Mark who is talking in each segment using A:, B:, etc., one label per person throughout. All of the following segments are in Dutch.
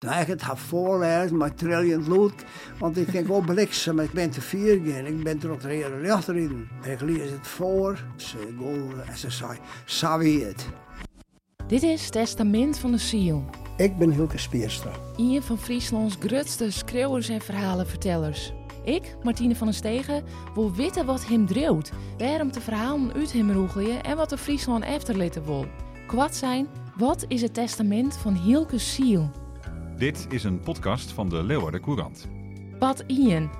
A: Ik het voorlezen, maar trillend lood. Want ik denk, oh bliksem, ik ben te vier gaan. Ik ben er op de hele. En ik lees het voor. Ze go en ze zei, het.
B: Dit is Testament van de Ziel.
A: Ik ben Hilke Speerstra.
B: Een van Frieslands grootste schreeuwers en verhalenvertellers. Ik, Martine van den Stegen, wil weten wat hem dreeuwt. Waarom de verhalen uit hem roegelen en wat de Friesland efterlitten wil. Kwad zijn, wat is het testament van Hilke Ziel?
C: Dit is een podcast van de Leeuwarden Courant.
B: Pat Ian.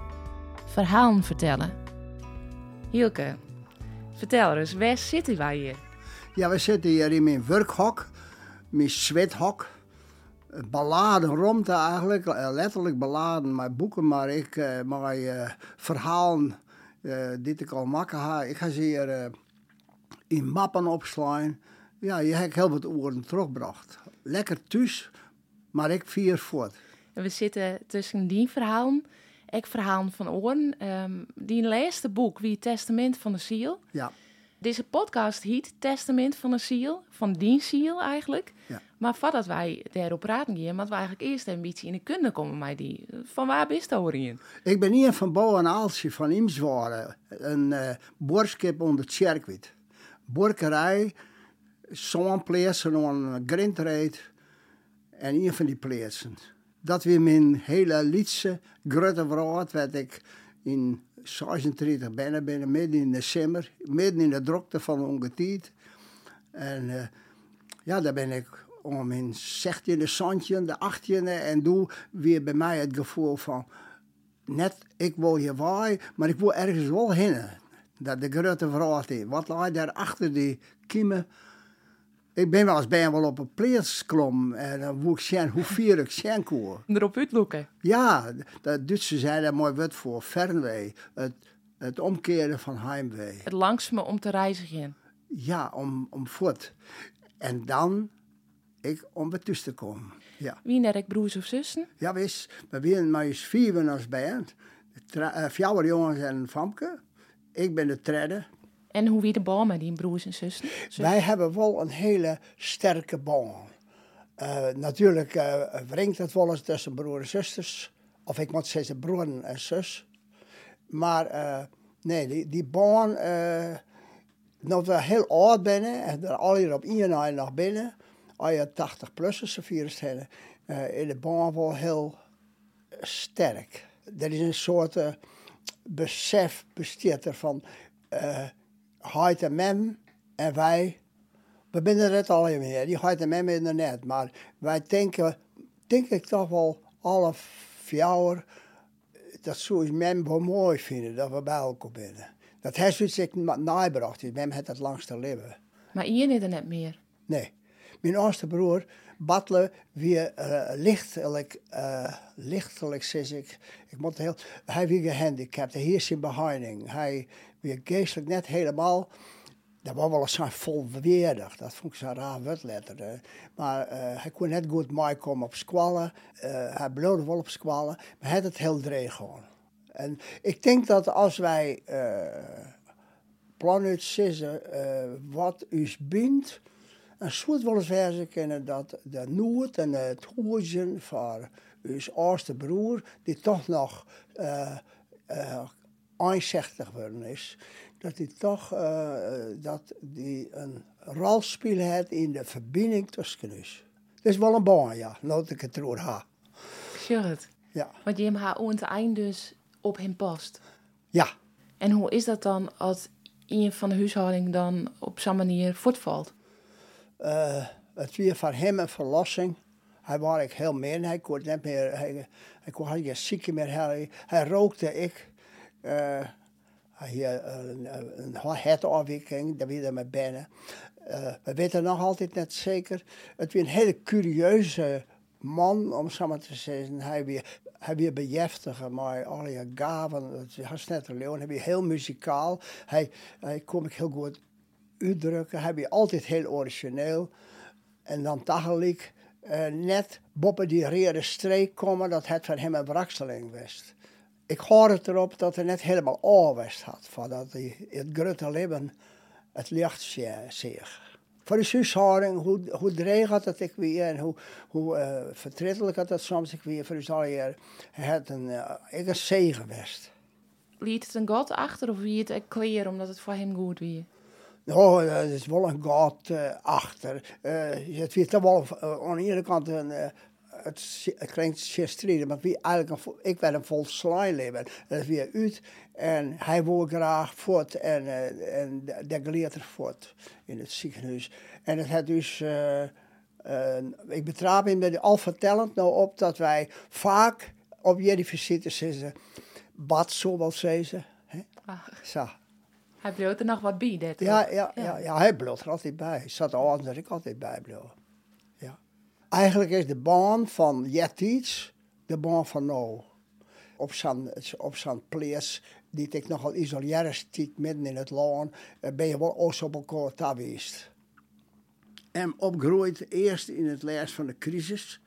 B: Verhalen vertellen. Hilke, vertel eens, waar zitten wij hier?
A: Ja, we zitten hier in mijn werkhok, mijn zwethok. Balladen rond eigenlijk, eh, letterlijk balladen, maar boeken, maar ik uh, maar uh, verhalen uh, die ik al maken ha. Ik ga ze hier in mappen opslaan. Ja, je hebt heel wat oren teruggebracht. Lekker thuis, maar ik vier voort.
B: We zitten tussen die verhalen, ik verhalen van oren. Um, die laatste boek, Wie Testament van de Ziel.
A: Ja.
B: Deze podcast heet Testament van de Ziel, van die ziel eigenlijk.
A: Ja.
B: Maar voordat wij daarop praten gaan, moeten we eigenlijk eerst een beetje in de kunde komen met die. Van waar bist je in?
A: Ik ben hier van Bo en Aalsje van Imswaren, een uh, boerskip onder het Tjerkwit. Borkerij, zo'n plaatsen, een grindreed en een van die plaatsen. Dat weer mijn hele liedse grote verhaal, werd ik in 36 bijna, midden in december, midden in de drukte van ongetijd. En uh, ja, daar ben ik om mijn 16e, zandje, de 18e en doe weer bij mij het gevoel van net ik wil hier waai, maar ik wil ergens wel heen. Dat de grote vraag is, wat ligt daar achter die kiemen? Ik ben wel eens bij wel op een plaats klom en dan ik zien hoe vier ik zien kon.
B: Erop uitloeken?
A: Ja, dat Duitse zei daar mooi wat voor, fernwee. Het, het omkeren van heimwee.
B: Het langzame om te reizigen?
A: Ja, om, om voort. En dan ik om bij thuis te komen. Ja.
B: Wie net ik broers of zussen?
A: Ja, wis. We zijn maar eens vier als band. Vier jongens en Famke. Ik ben de derde.
B: En hoe wie de band met die broers en zussen?
A: Wij hebben wel een hele sterke band. Uh, natuurlijk uh, het wel eens tussen broers en zusters. Of ik moet zeggen broer en zus. Maar uh, nee, die, die band, dat we heel oud binnen en er al hier op één nog binnen als je 80 plussers virus hebben, uh, in de baan wel heel sterk. Er is een soort uh, besef besteed er Heid en mem en wij, we binnen het al meer. Die Heid en mem in de net, maar wij denken, denk ik toch wel alle vier dat zoals mem wel mooi vinden, dat we bij elkaar binnen. Dat heeft zich nagebracht, mem het het langste leven.
B: Maar je niet er net meer?
A: Nee. Mijn oudste broer, Batle, weer uh, lichtelijk, uh, lichtelijk zeg ik, ik moet heel, hij weer gehandicapt, hij is in behinding. Hij weer geestelijk net helemaal, dat was wel eens zijn volwaardig, dat vond ik zo'n raar woordletter. Maar uh, hij kon net goed meekomen op squallen, hij bloedde wel op squallen, maar hij had het heel dreig gewoon. En ik denk dat als wij plannen zeggen wat u bindt, een soort wel eens kennen dat de nood en het hoezen van uw oudste broer, die toch nog uh, uh, einzichtig worden is, dat hij toch uh, dat die een rol speelt in de verbinding tussen ons. Dat is wel een baan, ja, dat ik het erover ha.
B: Sure.
A: Ja.
B: Want je hebt haar het eind dus op hem past.
A: Ja.
B: En hoe is dat dan als een van de huishouding dan op zo'n manier voortvalt?
A: Uh, het was voor hem een verlossing. Hij was ik heel meer. Hij kon niet meer. Hij, hij kon geen ziekte meer. Hij, hij rookte ik. Uh, hij had een, een hartafwijking. Dat weer met binnen. Uh, we weten nog altijd net zeker. Het was een hele curieuze man, om zo maar te zeggen. Hij weer, hij weer bejeftigen, maar alle gaven. Het was net een leeuw. Hij was heel muzikaal. Hij, hij kon ik heel goed uitdrukken. Heb je altijd heel origineel. En dan tegelijk uh, net boven die rode streek komen dat het van hem een braksteling was. Ik hoor het erop dat hij net helemaal aanwest had. Van dat hij het grote leven het licht zich. voor de huishouding, hoe, hoe dreig had dat ik weer en hoe, hoe uh, vertrettelijk had dat soms ik weer voor de zal het een, uh, ik een zegen geweest.
B: Liet het een god achter of wie het kleer omdat het voor hem goed weer?
A: Nou, er is wel een god uh, achter. Uh, het werd toch wel uh, aan de ene kant een, het, het klinkt zeer strijden, maar wie eigenlijk een, ik werd een vol slijleven. Dat is weer uit en hij wil graag voort en, uh, en er voort in het ziekenhuis. En het had dus, uh, uh, ik betrap hem er al vertellend nou op dat wij vaak op jullie visite zitten, bad zo wel zeggen. Zo.
B: Hij bleef er nog wat bij,
A: dat ja, ja, ja. ja, hij bleef er altijd bij. Hij zat al anders ik altijd bij bleef. Eigenlijk is de baan van Jettiets de baan van nou. Op zo'n op plaats die ik nogal isoleerd stiet midden in het land, eh, ben je wel ook op elkaar geweest. En opgroeid eerst in het les van de crisis.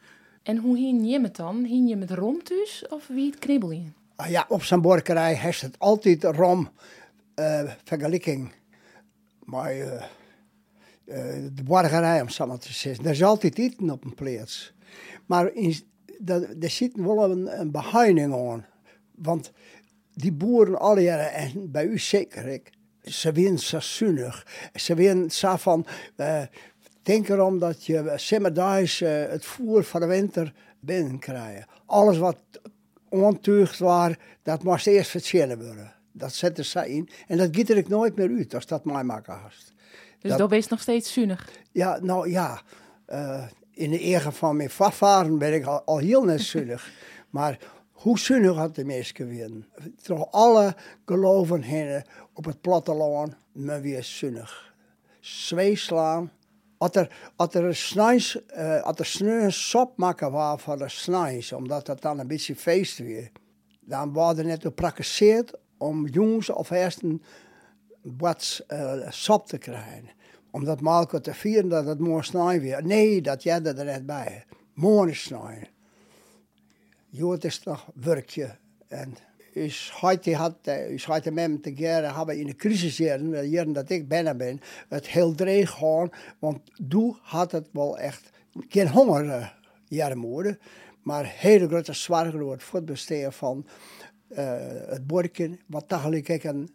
B: En hoe hing je met dan? Hing je met rom of wie het knibbel je?
A: Ah ja, op zijn borkerij heeft het altijd rom uh, vergelijking. Maar uh, de borgerij, om zo maar te zeggen. Er is altijd eten op een plaats. Maar in, er zit wel een, een behuining aan. Want die boeren alle jaren, en bij u zeker, ik, ze winnen zo. Ze winnen zo van, uh, denk erom dat je simmerdaags uh, het voer van de winter binnenkrijgt. Alles wat ontuigd was, dat moest eerst verzinnen worden. Dat zetten ze in. En dat giet er ik nooit meer uit als dat mij maken hast.
B: Dus dat, is nog steeds zuinig?
A: Ja, nou ja. Uh, in de eer van mijn vafvaren ben ik al, heel net zuinig. maar hoe zuinig had de meesten weer? Toch alle geloven heen op het platteland, maar weer zuinig. Zweeslaan. Als er, als er, snijs, uh, als er sneu sop maken was van de snijs, omdat dat dan een beetje feest weer, dan worden net geprakkeseerd om jongens of eerst een wat uh, sop te krijgen. Omdat te vieren dat het mooi snijden weer. Nee, dat jij er net bij. Mooi snijden. Jood is toch werkje. En is heute had, is heute met hem te in de crisisjaren, de jaren dat ik binnen ben, het heel dreig. Want toen had het wel echt geen honger jaren maar hele grote zorgen voor het besteden van het borken, wat tegelijk een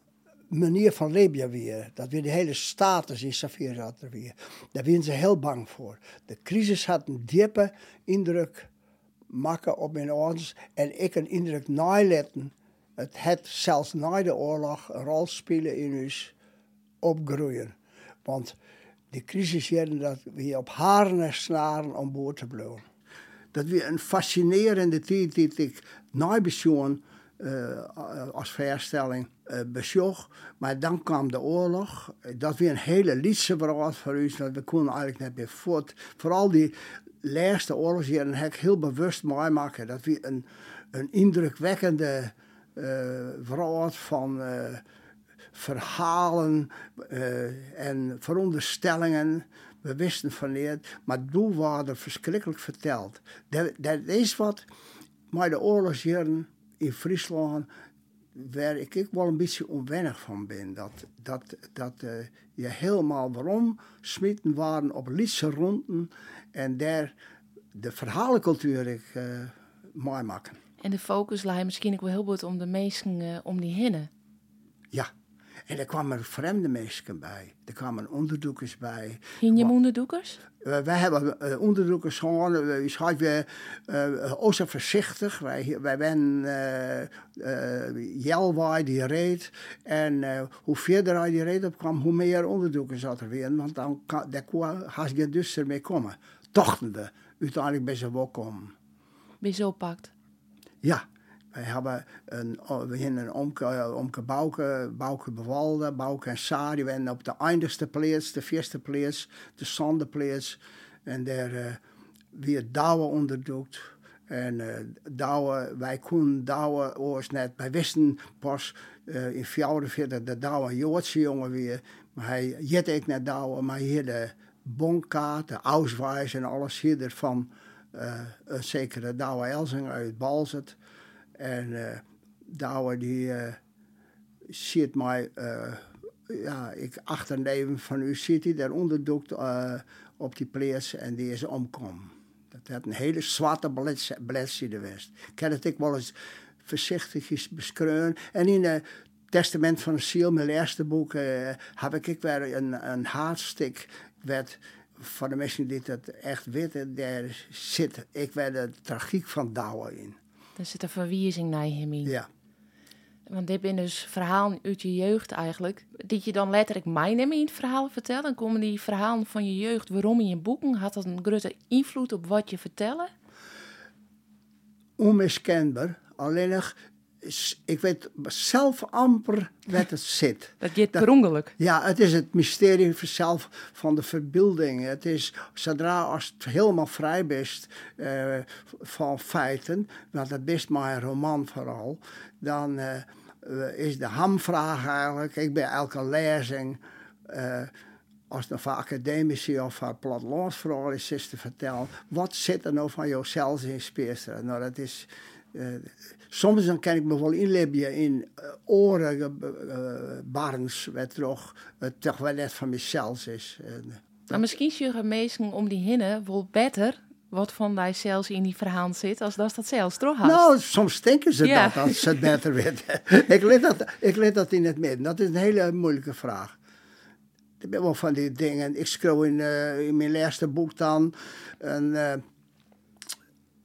A: manier van leven weer. Dat weer de hele status in Safir weer. Daar zijn ze heel bang voor. De crisis had een diepe indruk maken op mijn ouders. En ik een indruk naletten. Het het zelfs na de oorlog een rol spelen in ons opgroeien. Want de crisis jaren dat we op haren en snaren om boord te blijven. Dat weer een fascinerende tijd die ik nabezoen uh, als verstelling uh. Maar dan kwam de oorlog. Dat weer een hele liedse verhaal voor u. Dat we konden eigenlijk net meer voort. Vooral die laatste oorlogsjaren heb ik heel bewust maken. Dat we een, een indrukwekkende uh, van uh, verhalen en veronderstellingen. We wisten van niet, maar toen waren verschrikkelijk verteld. Dat, dat is wat maar de oorlogsjaren in Friesland waar ik, ik wel een beetje onwennig van ben. Dat, dat, dat uh, je helemaal waarom smitten waren op liedse ronden en daar de verhalencultuur ik uh, mooi maken.
B: En de focus lag misschien ook wel heel goed om de mensen uh, om die hinnen.
A: Ja, en er kwamen vreemde mensen bij. Er kwamen onderzoekers bij.
B: Hien je onderzoekers?
A: Uh, wij hebben uh, onderzoekers gewoon, uh, we zijn weer uh, zo voorzichtig. Wij, wij zijn uh, Jelwaai die reed. En hoe verder hij die reed op kwam, hoe meer onderzoekers zat er weer. Want dan kan, daar je dus ermee komen. Tochten we uiteindelijk bij ze wel komen.
B: Bij zo pakt?
A: Ja, hebben een, we hebben een omke, omke Bouke, Bouke Bewalde, Bouke en Sari. We zijn op de eindigste plaats, de eerste plaats, de zondeplaats. En daar uh, weer douwen onderzoekt. En uh, wij konden douwen oors net. Wij wisten pas uh, in 44 dat douwen Joodse jongen weer. Maar hij jet ik net douwen, maar hier de bonkaart, de auswijs en alles hier ervan. Uh, een zekere douwe Elsing uit Balzet. En uh, die uh, ziet mij uh, ja, ik achterneem van u ziet daar onderdoekt op die plaats en die is omkomen. Dat had een hele zwarte bladzijde geweest. Ik heb het ik wel eens voorzichtig beschreven. En in het Testament van de Ziel, mijn eerste boek, heb ik weer een, een hartstik werd van de mensen die dat echt weten, daar zit ik werd de tragiek van Douwe in.
B: Er zit een verwijzing naar hem in.
A: Ja.
B: Want dit zijn dus verhalen uit je jeugd eigenlijk. Die je dan letterlijk mij in het verhaal vertellen. Dan komen die verhalen van je jeugd, waarom in je boeken. Had dat een grote invloed op wat je vertellen?
A: Onmiskenbaar. Alleen nog ik weet zelf amper wat het zit.
B: Dat gaat per ongeluk.
A: Ja, het is het mysterie zelf van de verbeelding. Het is, zodra als het helemaal vrij bent uh, van feiten, want dat is maar een roman vooral, dan uh, is de hamvraag eigenlijk, ik ben elke lezing... Uh, als het van academici of van plattelandsvrouwen is, is te vertellen, wat zit er nou van jouzelf in speerster? Nou, dat is soms dan kan ik me wel in uh, oren uh, barns, wat toch, uh, toch wel net van mezelf is.
B: maar misschien zeggen mensen om die hinnen wel beter wat van die zelfs in die verhaal zit, als dat dat zelfs toch
A: Nou, soms denken ze dat als ze het beter weten. ik, let dat, ik let dat in het midden. Dat is een hele moeilijke vraag. Ik ben wel van die dingen. Ik schreef in, in mijn laatste boek dan een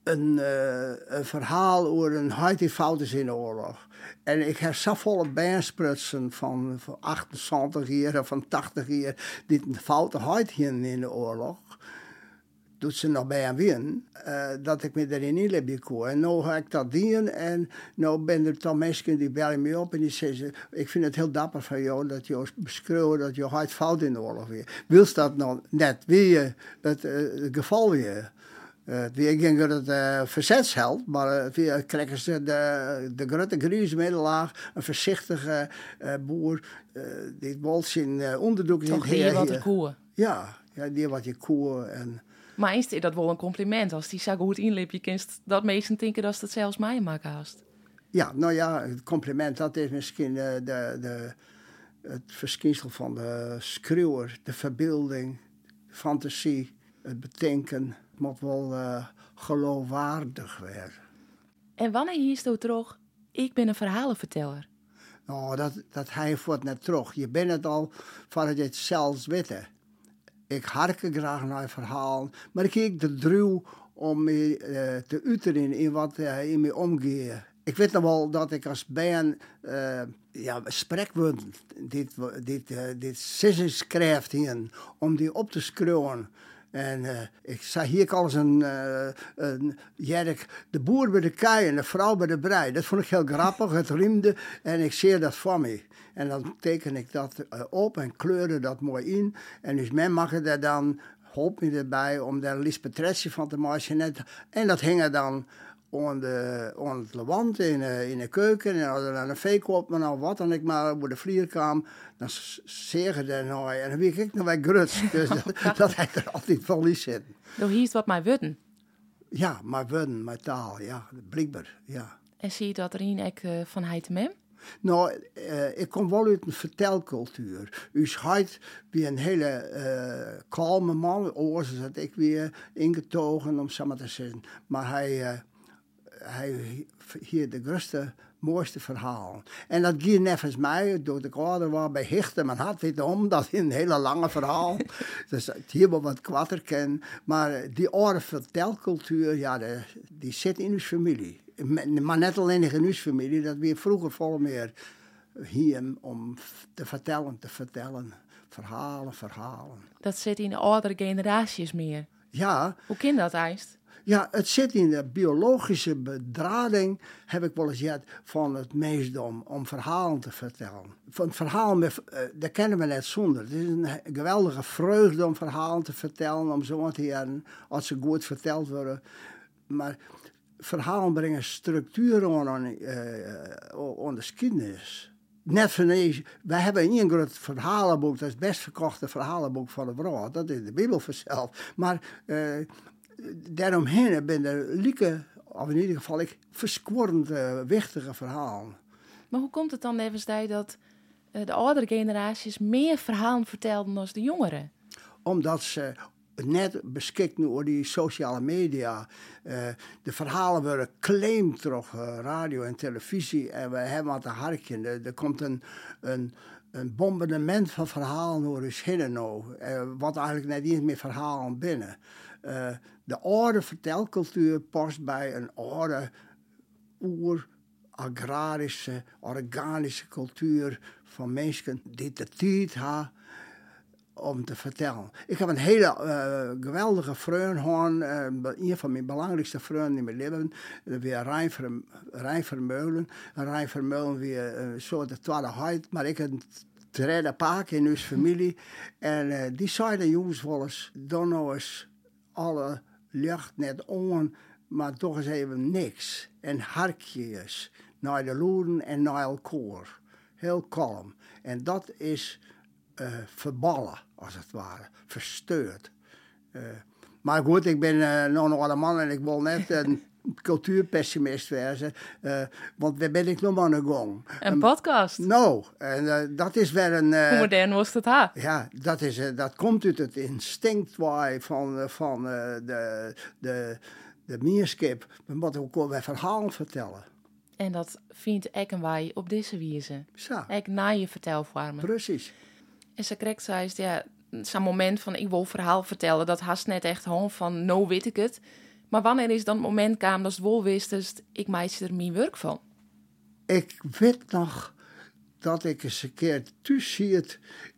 A: een, uh, een, verhaal over een huid die fout is in de oorlog. En ik heb zo volle bijsprutsen van, van 78 jaar van 80 jaar die een foute huid in de oorlog. Doet ze nog bij een win, uh, dat ik me erin in heb. En nu ga ik dat doen en nu ben er toch mensen die bellen me op en die zeggen, ik vind het heel dapper van jou dat je beschreeuwt dat je huid fout in de oorlog weer. Wil dat nou net weer het, uh, het geval weer? Uh, wie ging het uh, verzetsheld, maar uh, krijgen ze de, de grote griesmiddelaar, een voorzichtige uh, boer, die wil zijn onderdoek
B: Toch die wat de koeien.
A: Ja, ja, die wat je koeien. En...
B: Maar is dat wel een compliment als die zo goed inliep? Je kunt dat meesten denken dat het zelfs mij maken haast.
A: Ja, nou ja, het compliment, dat is misschien de, de, het verschijnsel van de schreeuwer, de verbeelding, de fantasie, het bedenken moet wel uh, geloofwaardig werden.
B: En wanneer hier je terug, ik ben een verhalenverteller?
A: Nou, dat, dat hij wordt net terug. Je bent het al van het zelfs weten. Ik harken graag naar verhalen, maar ik kijk de druw om me uh, te uiten in wat uh, in me omgeeft. Ik weet nog wel dat ik als band uh, ja, spreekwoorden, dit, dit, uh, dit schrijft hier, om die op te schreeuwen. En uh, ik zag hier al eens een, uh, een jerk, de boer bij de kei en de vrouw bij de brei. Dat vond ik heel grappig, het riemde en ik zie dat voor me. En dan teken ik dat uh, op en kleurde dat mooi in. En dus men mag er dan, hulp me erbij, om daar een van te maken. En dat hing er dan aan, de, aan het lewand in, uh, in de keuken. En als er dan een veek op, maar nou wat, dan ik maar op de vlier kwam, dan zeggen ze nou, en dan weet ik nog bij gruts. Dus dat, dat hij er altijd wel niet zit.
B: Nou, hier is wat mij wudden.
A: Ja, maar wudden, mijn taal, ja, blijkbaar, ja.
B: En zie je dat er een ek uh, van heid mem?
A: Nou, uh, ik kom wel uit een vertelcultuur. Dus hij wie een hele uh, kalme man, oorzaak dat ik weer ingetogen, om zo maar te zeggen. Maar hij hij hier de grootste, mooiste verhaal. En dat ging nevens mij, door de ouder was bij Hichten, maar had weet om, dat is een hele lange verhaal. dus het hier wel wat kwatter ken. Maar die oude vertelcultuur, ja, de, die zit in uw familie. Maar net alleen in uw familie, dat we vroeger vol meer hier om te vertellen, te vertellen. Verhalen, verhalen.
B: Dat zit in de oudere generaties meer.
A: Ja.
B: Hoe kind dat eist?
A: Ja, het zit in de biologische bedrading, heb ik wel eens gehad, van het meesdom om verhalen te vertellen. Van verhaal, met, uh, dat kennen we net zonder. Het is een geweldige vreugde om verhalen te vertellen, om zo te jaren, als ze goed verteld worden. Maar verhalen brengen structuur aan, uh, aan de geschiedenis. Net van wij hebben een groot verhalenboek, dat is het best verkochte verhalenboek van de wereld. Dat is de Bijbel vanzelf. Maar uh, daaromheen ben er lieke, of in ieder geval ik, verskworrend uh, wichtige verhalen.
B: Maar hoe komt het dan even dat eh, de oudere generaties meer verhalen vertelden dan de jongeren?
A: Omdat ze net beschikt over die sociale media. Uh, de verhalen worden claimed door uh, radio en televisie. En we hebben wat een hartje. Er, komt een, een, een bombardement van verhalen door ons heen. Uh, wat eigenlijk net niet meer verhalen binnen. de oude vertelcultuur past bij een oude oer agrarische, organische cultuur van mensen die de tijd om te vertellen. Ik heb een hele uh, geweldige gehad, uh, een van mijn belangrijkste vrienden in mijn leven, weer Rijn, Rijn Vermeulen. Rijn Vermeulen weer zo de tweede huid, maar ik heb een derde paak in onze familie. En die zeiden jongens wel eens, dan nou eens alle lucht net on, maar toch eens even niks. En hartjes naar de loeren en naar elkaar. Heel kalm. En dat is uh, verballen, als het ware. Versteurd. Uh, maar goed, ik ben uh, nog een oude man en ik wil net een cultuurpessimist wezen. want waar ben ik nog maar een gong?
B: Een podcast?
A: Nou, en dat is wel een...
B: Hoe modern was het ha?
A: Ja, dat, is, dat komt uit het instinct van, van de, de, de meerskip. We moeten ook wel verhalen vertellen.
B: En dat vindt ik en wij op deze wijze.
A: Zo.
B: Ik na je vertelvormen.
A: Precies.
B: En ze krijgt zei, ja, zo'n moment van ik wil verhaal vertellen, dat haast net echt gewoon van, no weet ik het. Maar wanneer is dan het moment kwam dat wel wist, dus ik maak er mijn werk van?
A: Ik weet nog dat ik eens een keer zie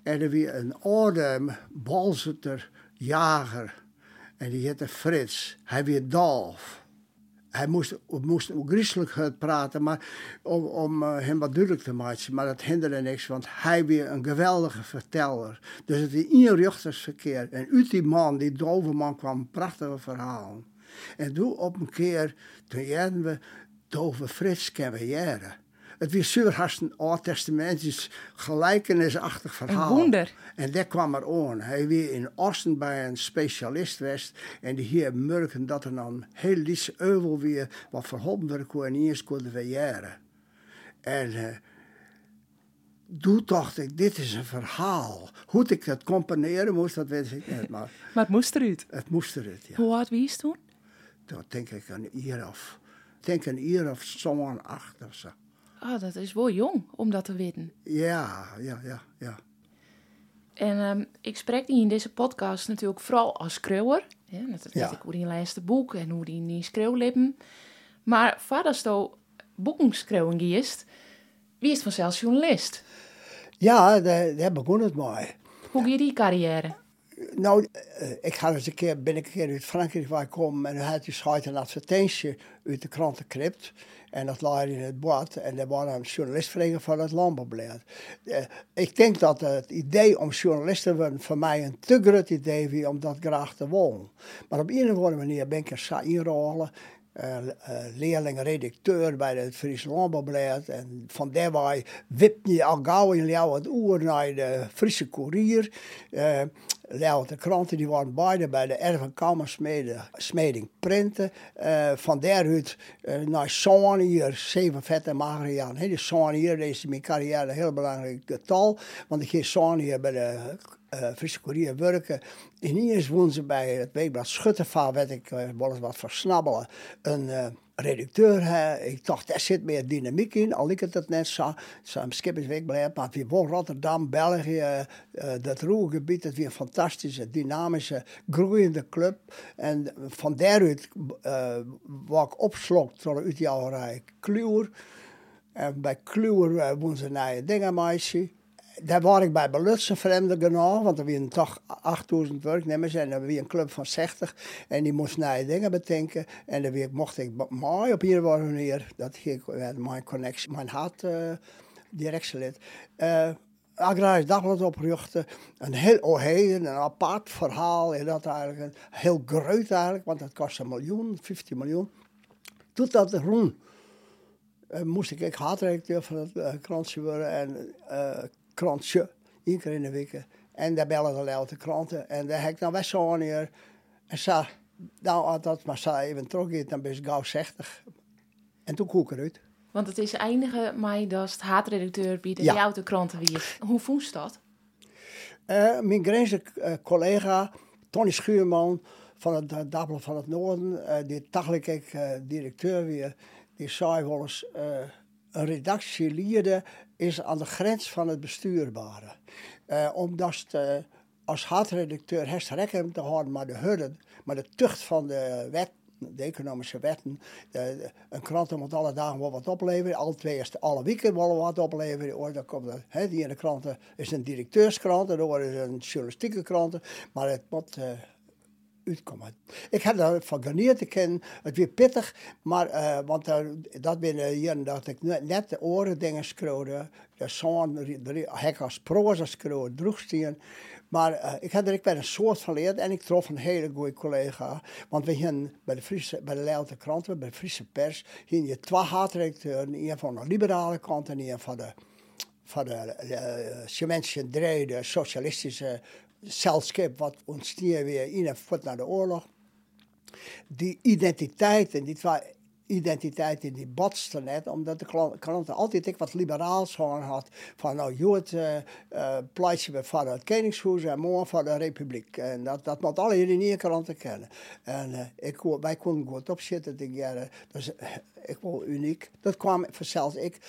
A: en er weer een oude balzeter jager. En die heette Frits. Hij weer Dolf hij moest, moest griezelig praten, maar om, om uh, hem wat duidelijk te maken. Maar dat hinderde niks, want hij weer een geweldige verteller. Dus het is eenrichtersverkeer. En uit die man, die dove man, kwam prachtige verhalen. En toen op een keer, toen we dove Frits carrière. Het was zuurhast een oud-testamentisch gelijkenisachtig verhaal.
B: Een wonder.
A: En daar kwam er aan. Hij weer in Osten bij een specialist was. En die hier merken dat er dan heel lies euvel weer wat verholpen werd kon en eerst konden verjaren. En uh, toen dacht ik, dit is een verhaal. Hoe ik dat componeren moest, dat weet ik niet. Maar,
B: maar het moest eruit?
A: Het moest eruit, ja.
B: Hoe oud was toen?
A: Dat denk ik een uur of, denk een uur of zo'n acht of zo.
B: Oh, dat is wel jong om dat te weten.
A: Ja, ja, ja, ja.
B: En um, ik spreek die in deze podcast natuurlijk vooral als schreeuwer. Ja, dat ik hoe die laatste boek en hoe die in die schreeuwlippen. Maar voordat je boeken schreeuwen giest, wie is vanzelf journalist?
A: Ja, daar, daar begon het mooi.
B: Hoe ging die carrière?
A: Nou, eh, ik ga eens een keer, ben ik een keer uit Frankrijk waar ik en dan had een advertentie uit de krantencrypt. En dat lag in het bord. En er waren journalistvereniging van het Landbouwblad. Uh, ik denk dat het idee om journalist te worden voor mij een te groot idee was om dat graag te willen. Maar op een of andere manier ben ik er zo inrollen. Uh, uh, leerling, redacteur bij het Friese Landbouwblad. En van daarbij wipte je al gauw in jou het oer naar de Friese Courier. De kranten die waren beide bij de Erven Kammersmeding printen. Uh, van daaruit uh, naar Zoan hier, zeven vette magere jaren. He, die hier is mijn carrière een heel belangrijk getal. Want ik ging hier bij de uh, Friese werken. En eerst woonden ze bij het weekblad Schuttervaal, werd ik uh, wel eens wat versnabbelen. Een redacteur. Hè. Ik dacht, daar zit meer dynamiek in. Al ik het net zo. Zo'n schippersweekblad. Maar wie wel Rotterdam, België, uh, dat Roergebied. Het weer een fantastische, dynamische, groeiende club. En van daaruit uh, wat ik opslok door uit jouw Kluwer. En bij Kluwer uh, wonen ze naar dingen meisje daar was ik bij Belutsen vreemde genoeg, want er waren toch 8000 werknemers en er was een club van 60 en die moest nieuwe dingen bedenken. En dan mocht ik mooi op hier manier, dat ik mijn connectie, mijn hart uh, directielid. Uh, Agrarisch Dagblad oprichten. Een heel oheen, een apart verhaal. En dat eigenlijk heel groot eigenlijk, want dat kost een miljoen, 15 miljoen. Toen dat groen. Uh, moest ik, ik van het uh, krantje worden. En krantje, één keer in de week. En daar bellen de laute kranten. En daar heb ik dan best zo hier. En zei, nou, als dat maar zei even terug dan ben je gauw 60. En toen koek eruit.
B: Want het is eindige mei dat het haatredacteur bij de
A: Ja.
B: Kranten wie. Hoe voest dat?
A: Eh, mijn Grijnse eh, collega Tony Schuurman van het uh, van het Noorden, die dagelijk ik directeur weer, die zei wel eens: een redactieliede is aan de grens van het bestuurbare. Eh, omdat eh, als hoofdredacteur heeft rekening te houden met de hudden, maar de tucht van de wet. De economische wetten. De- de- een krant moet alle dagen wel wat opleveren. Alle twee is alle weken wel wat opleveren. Dan er, die ene krant is een directeurskrant. En de andere is een journalistieke krant. Maar het moet eh, uitkomen. Ik heb daar van te kennen. Het weer pittig. Maar, eh, want eh, dat binnen hier dat ik net, de oren dingen schreeuwde. De zoon, de hek als proza. Maar eh, ik heb er ik ben een soort van leerd en ik trof een hele goede collega. Want we hier bij de, Friese, bij de Leeuwarden kranten, bij de Friese pers, hier je twee haatredacteuren. Een van de liberale kant en een van de, van de Dree, de socialistische zeilschip wat ontstier weer in en voort naar de oorlog. Die identiteiten, die twee identiteiten, die botsten net, omdat de klanten altijd ik wat liberaals gewoon had. Van nou, het uh, uh, we van het Koningshuis en morgen van de Republiek. En dat, dat moet alle hier in die kranten kennen. En uh, ik, wij konden goed opzitten. Ik, ja, dus, eh, ik wel uniek. Dat kwam vanzelfs ik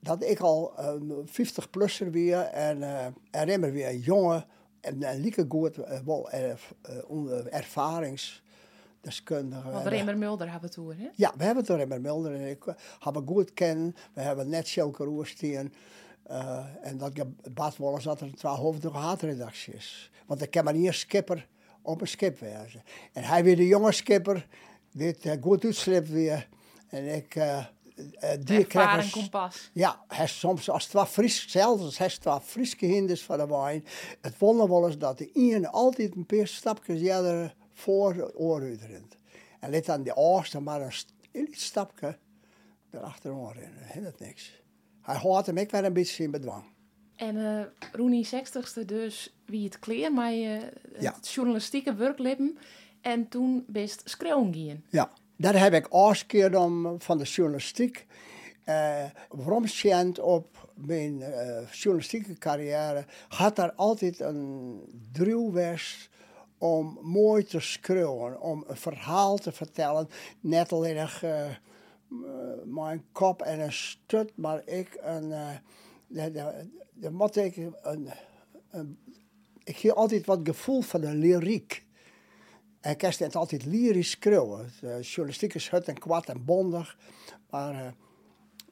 A: dat ik al um, 50 plusser weer en, uh, en remmer weer jongen en een lieke goed uh, wel erf, uh, ervaringsdeskundige.
B: Want Remmer Mulder hebben over, hè?
A: Ja, we hebben het Remmer Mulder en ik hebben goed kennen. We hebben net Sjelke Roesteen. Uh, en dat bad eens dat er een tweehoofdige haatredactie is. Want ik kan maar niet een skipper op een skip wezen. En hij weer de jonge skipper, die het goed uitslipt weer. En ik... Uh,
B: die krijgen kompas.
A: Ja, hij soms als het wat fris, zelfs als het wat friske hinders van de wijn. Het wonder wel eens dat de ene altijd een paar stapjes eerder voor de oorruid rent. En let dan de oorste maar een, stapje erachterom rennen. Dat het niks. Hij hoort hem ik wel een beetje in bedwang.
B: En uh, Roenie 60ste dus wie het kleer, maar uh,
A: ja.
B: het journalistieke werkleven. En toen best schreeuwen.
A: Ja. Daar heb ik afgekeerd om van de journalistiek. Uh, op mijn uh, journalistieke carrière had daar altijd een druwwest om mooi te schreeuwen, om een verhaal te vertellen. Net alleen uh, mijn kop en een stut, maar ik een. De ik een, een, ik altijd wat gevoel van de lyriek. En ik het altijd lyrisch schreeuwen. De journalistiek is hut en kwad en bondig. Maar uh,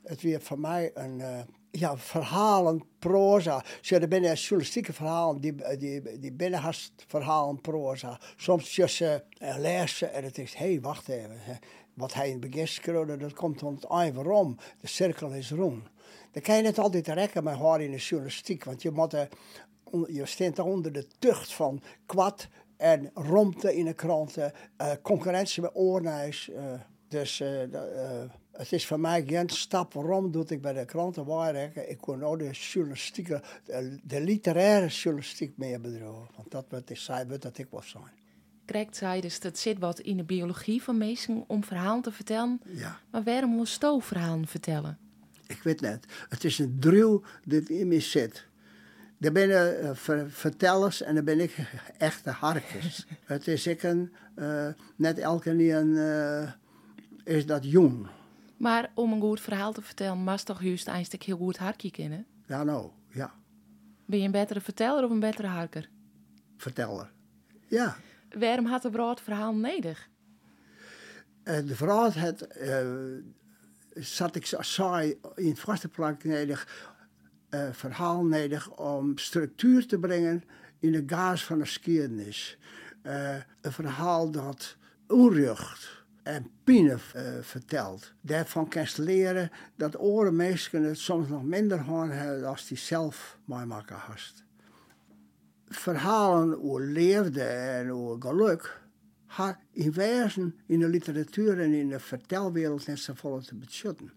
A: het weer voor mij een uh, ja, verhalen, proza. Zo, er binnen journalistieke verhalen, die, die, die binnenhast verhalen, proza. Soms tussen lezen en het is, hé, hey, wacht even. Wat hij in het begin dat komt om het eind waarom. De cirkel is rond. Dan kan je het altijd rekken met haar in de journalistiek. Want je, moet, je staat onder de tucht van kwad en romte in de kranten, uh, concurrentie met oornijs. Uh, dus uh, het is voor mij geen stap. Waarom doe ik bij de kranten waarrekken? Ik kon ook de journalistieke, de, de literaire journalistiek meer bedrijven. Want dat wordt ik zei, wordt dat ik was zijn.
B: Correct, zei dus dat zit wat in de biologie van mensen om verhalen te vertellen.
A: Ja.
B: Maar waarom Sto verhalen vertellen?
A: Ik weet net. Het is een drill dat in me zit. Er ben uh, ver vertellers en dan ben ik echte harkjes. het is ik een, uh, net elke keer uh, is dat jong.
B: Maar om een goed verhaal te vertellen, mag toch juist eindelijk heel goed harkje kennen?
A: Ja, nou, ja.
B: Ben je een betere verteller of een betere harker?
A: Verteller, ja.
B: Waarom had de brood verhaal nodig?
A: De vrouw had, zat ik saai in het vaste plank nodig uh, verhaal nodig om structuur te brengen in de gaas van de geschiedenis. Uh, een verhaal dat onrecht en pine uh, vertelt. Daarvan kan je leren dat oren mensen het soms nog minder horen hebben als die zelf meemaken hast. Verhalen over leefde en over geluk had in wezen in de literatuur en in de vertelwereld net zo vol te beschutten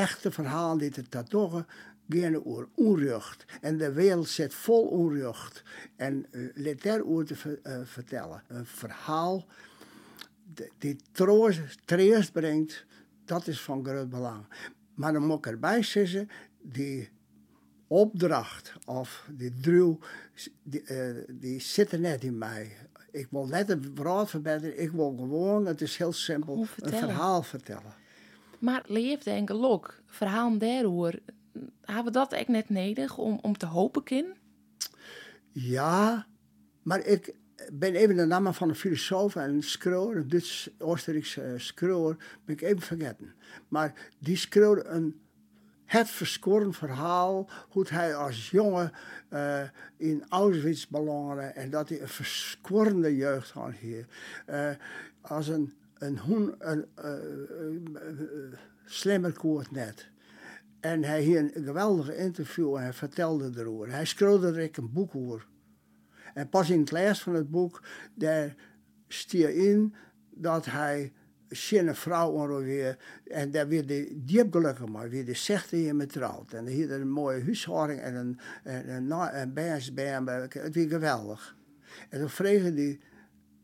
A: echte verhaal die het dat toch gaan over onrecht. En de wereld zit vol onrecht. En uh, let daarover te ver, uh, vertellen. Een verhaal die troost, troost brengt dat is van groot belang. Maar dan moet ik erbij zeggen, die opdracht of die druw, die, uh, die zit er net in mij. Ik wil net een brood verbeteren, ik wil gewoon, het is heel simpel, een verhaal vertellen.
B: Maar leefde en gelok, verhaal daarover, hebben we dat echt net nodig om, om te hopen kind?
A: Ja, maar ik ben even de naam van een filosoof en schreeuwer, een Duits-Oostenrijkse schreeuwer, ben ik even vergeten. Maar die schreeuwde een het verskoren verhaal hoe hij als jongen uh, in Auschwitz belandde en dat hij een verskorende jeugd had hier. Uh, als een, een hoen, een uh, slimmer koert net. En hij hier een geweldige interview en hij vertelde erover. Hij schreeuwde er een boek over. En pas in het les van het boek, daar stier in dat hij schöne vrouw ongeveer. En daar weer de diep gelukkig maar, weer de zesde hier met trouwt. En hier een mooie huishouding en een, en een, een hem. Het was geweldig. En toen vroeg die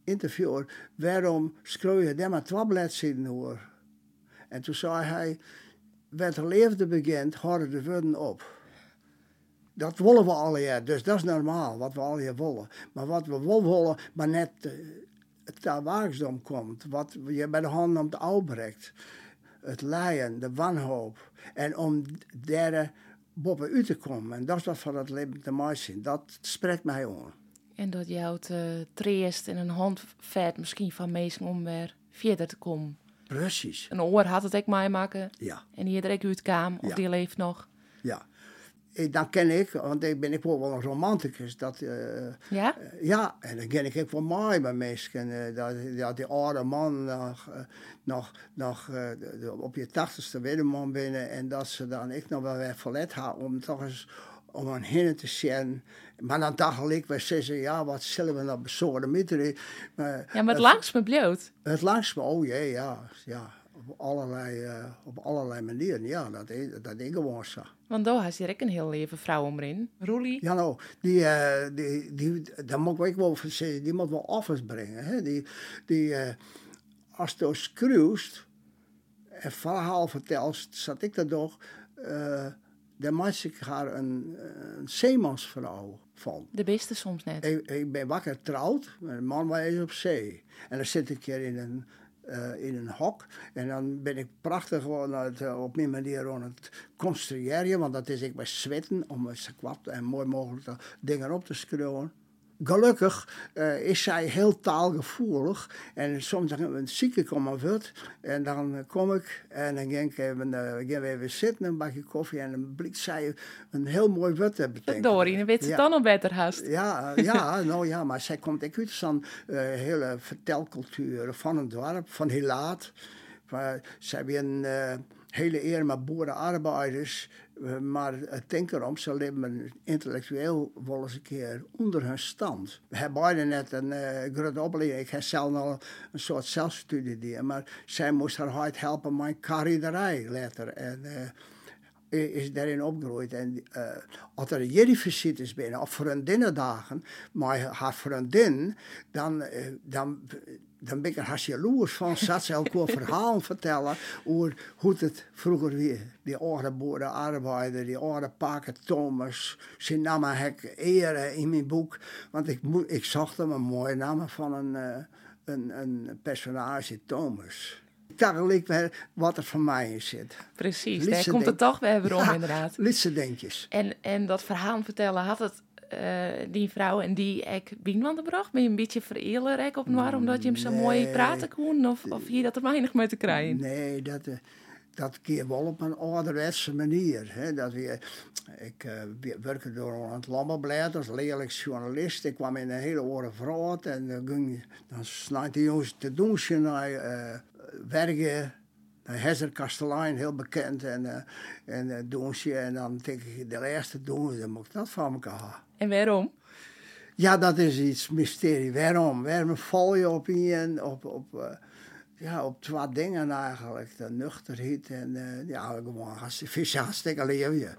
A: interviewer, waarom schreeuw je daar maar twee bladzijden hoor? En toen zei hij, wat er leefde begint, houden de woorden op. Dat willen we al jaar, dus dat is normaal, wat we al hier willen. Maar wat we wel willen, maar net eh, het waagsdom komt, wat je bij de hand om de ouw brengt. Het lijden, de wanhoop. En om daar boven uit te komen. En dat is wat van het leven te mooi Dat spreekt mij aan.
B: En dat jou te treest in een handvet misschien van mensen om weer verder te komen.
A: Precies.
B: Een oor had het ik mij maken.
A: Ja.
B: En hier direct uit kwam, of die leeft nog.
A: Ja. Eh, dan ken ik, want ik ben ik wel een romanticus. Dat, uh,
B: ja?
A: Uh, ja, en dan ken ik ook wel mooi bij mensen. Uh, dat, dat die oude man nog, nog, nog op je tachtigste wederman binnen. En dat ze dan ik nog wel weer verlet had om toch eens om een hinnen te zien. Maar dan dacht ik bij zeggen, ja, wat zullen we nou bezorgen met
B: Ja, maar het langs me bloot.
A: Het langs me, oh jee, ja, ja op allerlei, uh, op allerlei manieren. Ja, dat, dat ik gewoon zo.
B: Want daar has je een heel leven vrouw omrin. Roelie?
A: Ja, nou, die, uh, die, die, daar moet ik wel van zeggen, die moet wel offers brengen. Hè? Die, die, uh, als je scruwst en verhaal vertelt, zat ik dat toch, uh, dan maak ik haar een, een zeemansvrouw van.
B: De beste soms net.
A: Ik, ik ben wakker trouwd, mijn man was op zee. En dan zit ik hier in een uh, in een hok. En dan ben ik prachtig gewoon het, uh, op mijn manier aan het construeren, want dat is ik bij zweten om zo kwad en mooi mogelijk dingen op te schreeuwen. Gelukkig uh, is zij heel taalgevoelig. En soms dan ziek ik om wat. En dan kom ik en dan ga ik even, uh, gaan we even zitten, een bakje koffie. En dan blikt zij een heel mooi wat te.
B: Dorien, dan weet ze ja. dan nog beter haast.
A: Ja, ja, nou ja, maar zij komt ik uit uh, hele vertelcultuur van een dorp, van heel laat. Zij hebben een hele eer met boerenarbeiders. Maar het denk erom, ze leven intellectueel wel eens een keer onder hun stand. We hebben beide net een uh, grote opleiding. Ik heb zelf nog een soort zelfstudie, maar zij moest haar hard helpen mijn carrièrij later. En, uh, is daarin opgegroeid. En uh, als er jullie binnen, of vriendinnendagen, maar haar vriendin, dan, dan dan ben ik er haast jaloers van. Zat ze elke verhaal vertellen over hoe het vroeger weer. Die oude boerenarbeider, die oude paken Thomas. Ze namen hek ere in mijn boek. Want ik, ik zag hem een mooie naam van een, uh, een, een personage, Thomas. Daar lijkt weer wat er van mij in zit.
B: Precies, daar komt het toch weer om ja, inderdaad.
A: Litse denkjes.
B: En, en dat verhaal vertellen, had het die vrouw en die ik binnenlanden bracht? Ben je een beetje vereerder op noir omdat je hem zo mooi praten kon? Of, of hier dat er weinig mee te krijgen?
A: Nee, dat, uh, dat keer wel op een ouderwetse manier. Hè? Dat we, ik uh, werkte door het Lammerblad als leerlijk journalist. Ik kwam in een hele oren vrouw en dan ging dan snijdt die jongens te doen naar werken Hezer Kastelein, heel bekend. En, uh, en uh. En dan denk ik, de eerste doen dan moet ik dat van elkaar
B: En waarom?
A: Ja, dat is iets mysterie. Waarom? Waarom val je op in, op, op, uh, ja, op twee dingen eigenlijk. De nuchterheid en uh, ja, gewoon hartstikke leven.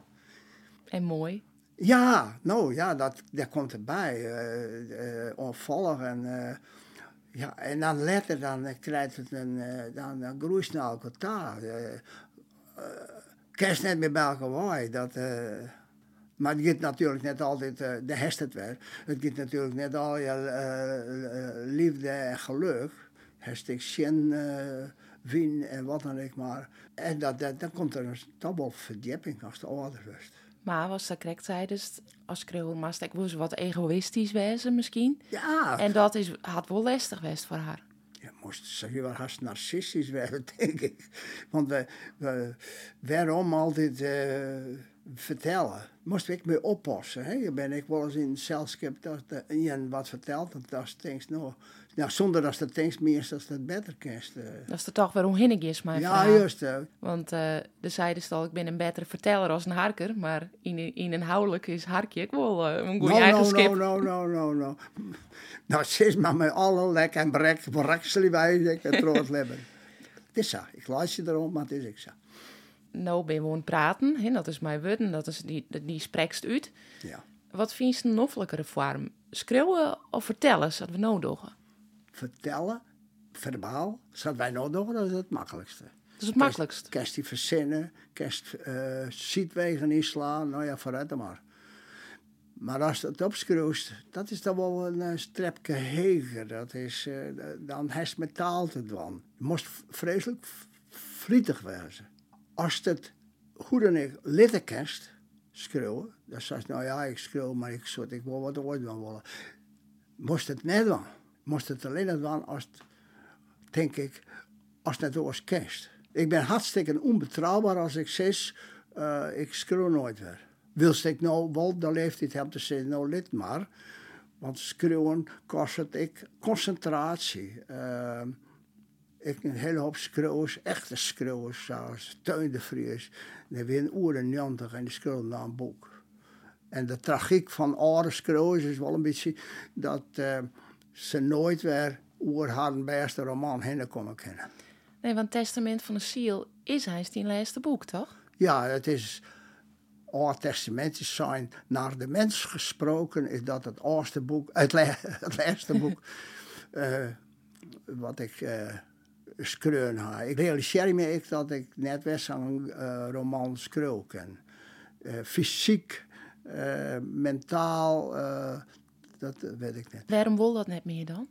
B: En mooi.
A: Ja, nou ja, dat, dat komt erbij. Uh, onvallig en Ja, en dan later dan krijgt het een, dan, dan groeit naar elkaar. Kerst net meer bij elkaar dat... Maar het gaat natuurlijk net altijd, uh, de hest het weer. Het gaat natuurlijk net al je uh, liefde en geluk. Hashtag Sjen, uh, win en wat dan ook maar. En dat, dat, dan komt er een toch verdieping als de ouder wordt.
B: Maar was dat correct tijdens als schreeuwer maar ik was wat egoïstisch wezen misschien?
A: Ja.
B: En dat is, had wel lastig geweest voor haar.
A: Ja, moest zeg je wel haast narcistisch werden, denk ik. Want we, we waarom altijd uh, vertellen? Moest ik mee oppassen. Hè? Ben ik wel eens in zelfskip dat iemand wat vertelt, dat dat is nou, nou, zonder dat het tanks meer dat het beter kent. Uh.
B: Dat is de toch waarom hinnig is, mijn
A: Ja, juist.
B: Want uh, de zeiden al, ik ben een betere verteller als een harker, maar in, in inhoudelijk is harkje ik wel uh, een goede
A: no,
B: eigenschap.
A: No, no, no, no, no. Nou, is maar met alle lek en brek, brakselen wij, ik het trots hebben. Het is zo. Ik luister erom, maar het is ik zo.
B: Nou ben gewoon praten, hè? dat is mijn woorden, dat is die, die sprekst uit.
A: Ja.
B: Wat vind je een noffelijkere vorm? Schreeuwen of vertellen, dat we nodig
A: vertellen, verbaal, zodat wij nou doen, dat is het makkelijkste.
B: Dat is het makkelijkst.
A: Kerst die verzinnen, kerst uh, zietwegen inslaan, nou ja, vooruit dan maar. Maar als het opschroest, dat is dan wel een uh, strepje heger. Dat is, uh, dan heeft metaal te doen. Je moest vreselijk vrietig wezen. Als het goed en ik litten kerst schreeuwen, dan zei nou ja, ik schreeuw, maar ik, soort, ik wil wat ooit van willen. Moest het net doen moest het alleen doen als, denk ik, als het was kerst. Ik ben hartstikke onbetrouwbaar als ik zeg, uh, ik schreeuw nooit weer. Wilst ik nou wel de leeftijd hebben te zeggen, nou lid maar. Want schreeuwen kost het ik concentratie. Uh, ik een hele hoop schreeuwers, echte schreeuwers de Vries. Die weer een uur en 90 en die schreeuwen naar een boek. En de tragiek van oude schreeuwers is wel een beetje dat... Uh, ze nooit weer over haar beste roman heen komen kennen.
B: Nee, want Testament van de Ziel is hij zijn laatste boek, toch?
A: Ja, het is... Oud Testamentisch zijn naar de mens gesproken, is dat het eerste boek, het, het laatste boek, uh, wat ik uh, schreeuwen ga. Ik realiseer me ik dat ik net weer zo'n uh, roman ken. fysiek, mentaal, dat eh, weet ik niet.
B: Waarom wil dat net meer dan?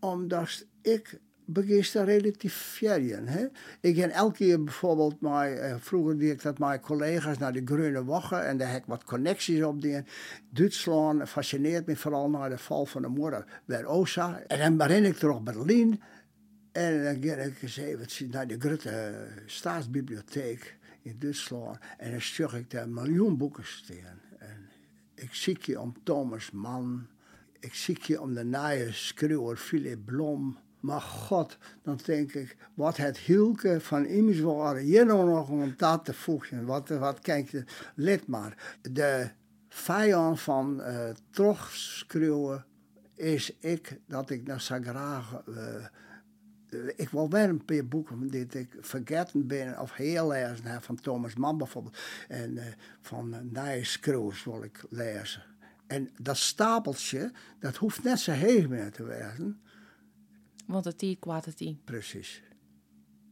A: Omdat ik begin relativeren. Hè? Ik ga elke keer bijvoorbeeld, uh, vroeger deed ik dat mijn collega's naar de Groene Woche en daar heb ik wat connecties op die Duitsland fascineert me vooral naar de val van de moeder bij Osa. En dan ben ik terug Berlijn en dan ga ik eens even naar de grote staatsbibliotheek in Duitsland en dan zag ik daar miljoen boeken staan. Ik zie je om Thomas Mann. Ik zie je om de nieuwe schreeuwer Philip Blom. Maar God, dan denk ik, wat het hielke van immers waren. Hier nou nog om dat te voegen. Wat, wat kijk je, let maar. De vijand van uh, is ik, dat ik naar zo ik wil wel een paar boeken die ik vergeten ben of heel lezen heb, van Thomas Mann bijvoorbeeld. En uh, van uh, Nice Cruise wil ik lezen. En dat stapeltje, dat hoeft net zo heeg meer te wezen.
B: Want het het tien.
A: Precies.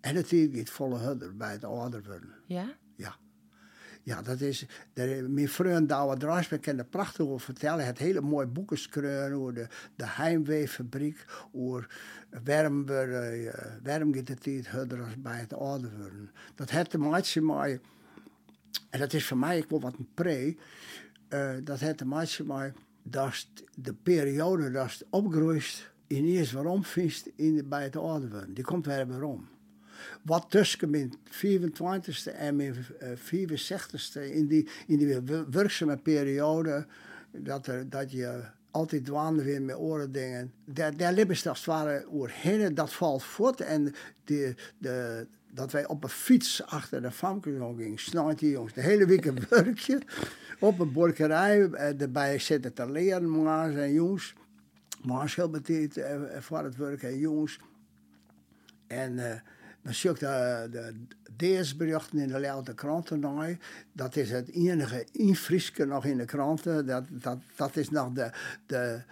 A: En het tiert gaat volle hudder bij het ouder worden.
B: Ja?
A: Ja. Ja, dat is. De, mijn vriend Douwe Draasbeek kan er prachtig over vertellen. Het hele mooie boeken schreeuwen over de, de Heimweefabriek. Over waarom, we, uh, waarom gaat het bij het ouder worden. Dat heeft maken met. En dat is voor mij ik wil wat een pre. Uh, dat heeft maken met dat de periode dat het opgroeit. in eerst waarom vindt in, bij het ouder worden. Die komt weer waarom wat tussen mijn 24ste en mijn 64ste, in die, in die werkzame periode, dat, er, dat je altijd dwaande weer met oren dingen. Daar, daar liep als het dat valt voort. En de, de, dat wij op een fiets achter de famke gingen, snijden die jongens de hele week een werkje. Op een borkerij, erbij zitten te leren, en jongens. Maas heel betiet voor het werk en jongens. En... dan zie ik de, de deersberichten in de Leeuwarden kranten Dat is het enige infriske nog in de kranten. Dat, dat, dat is nog de, de,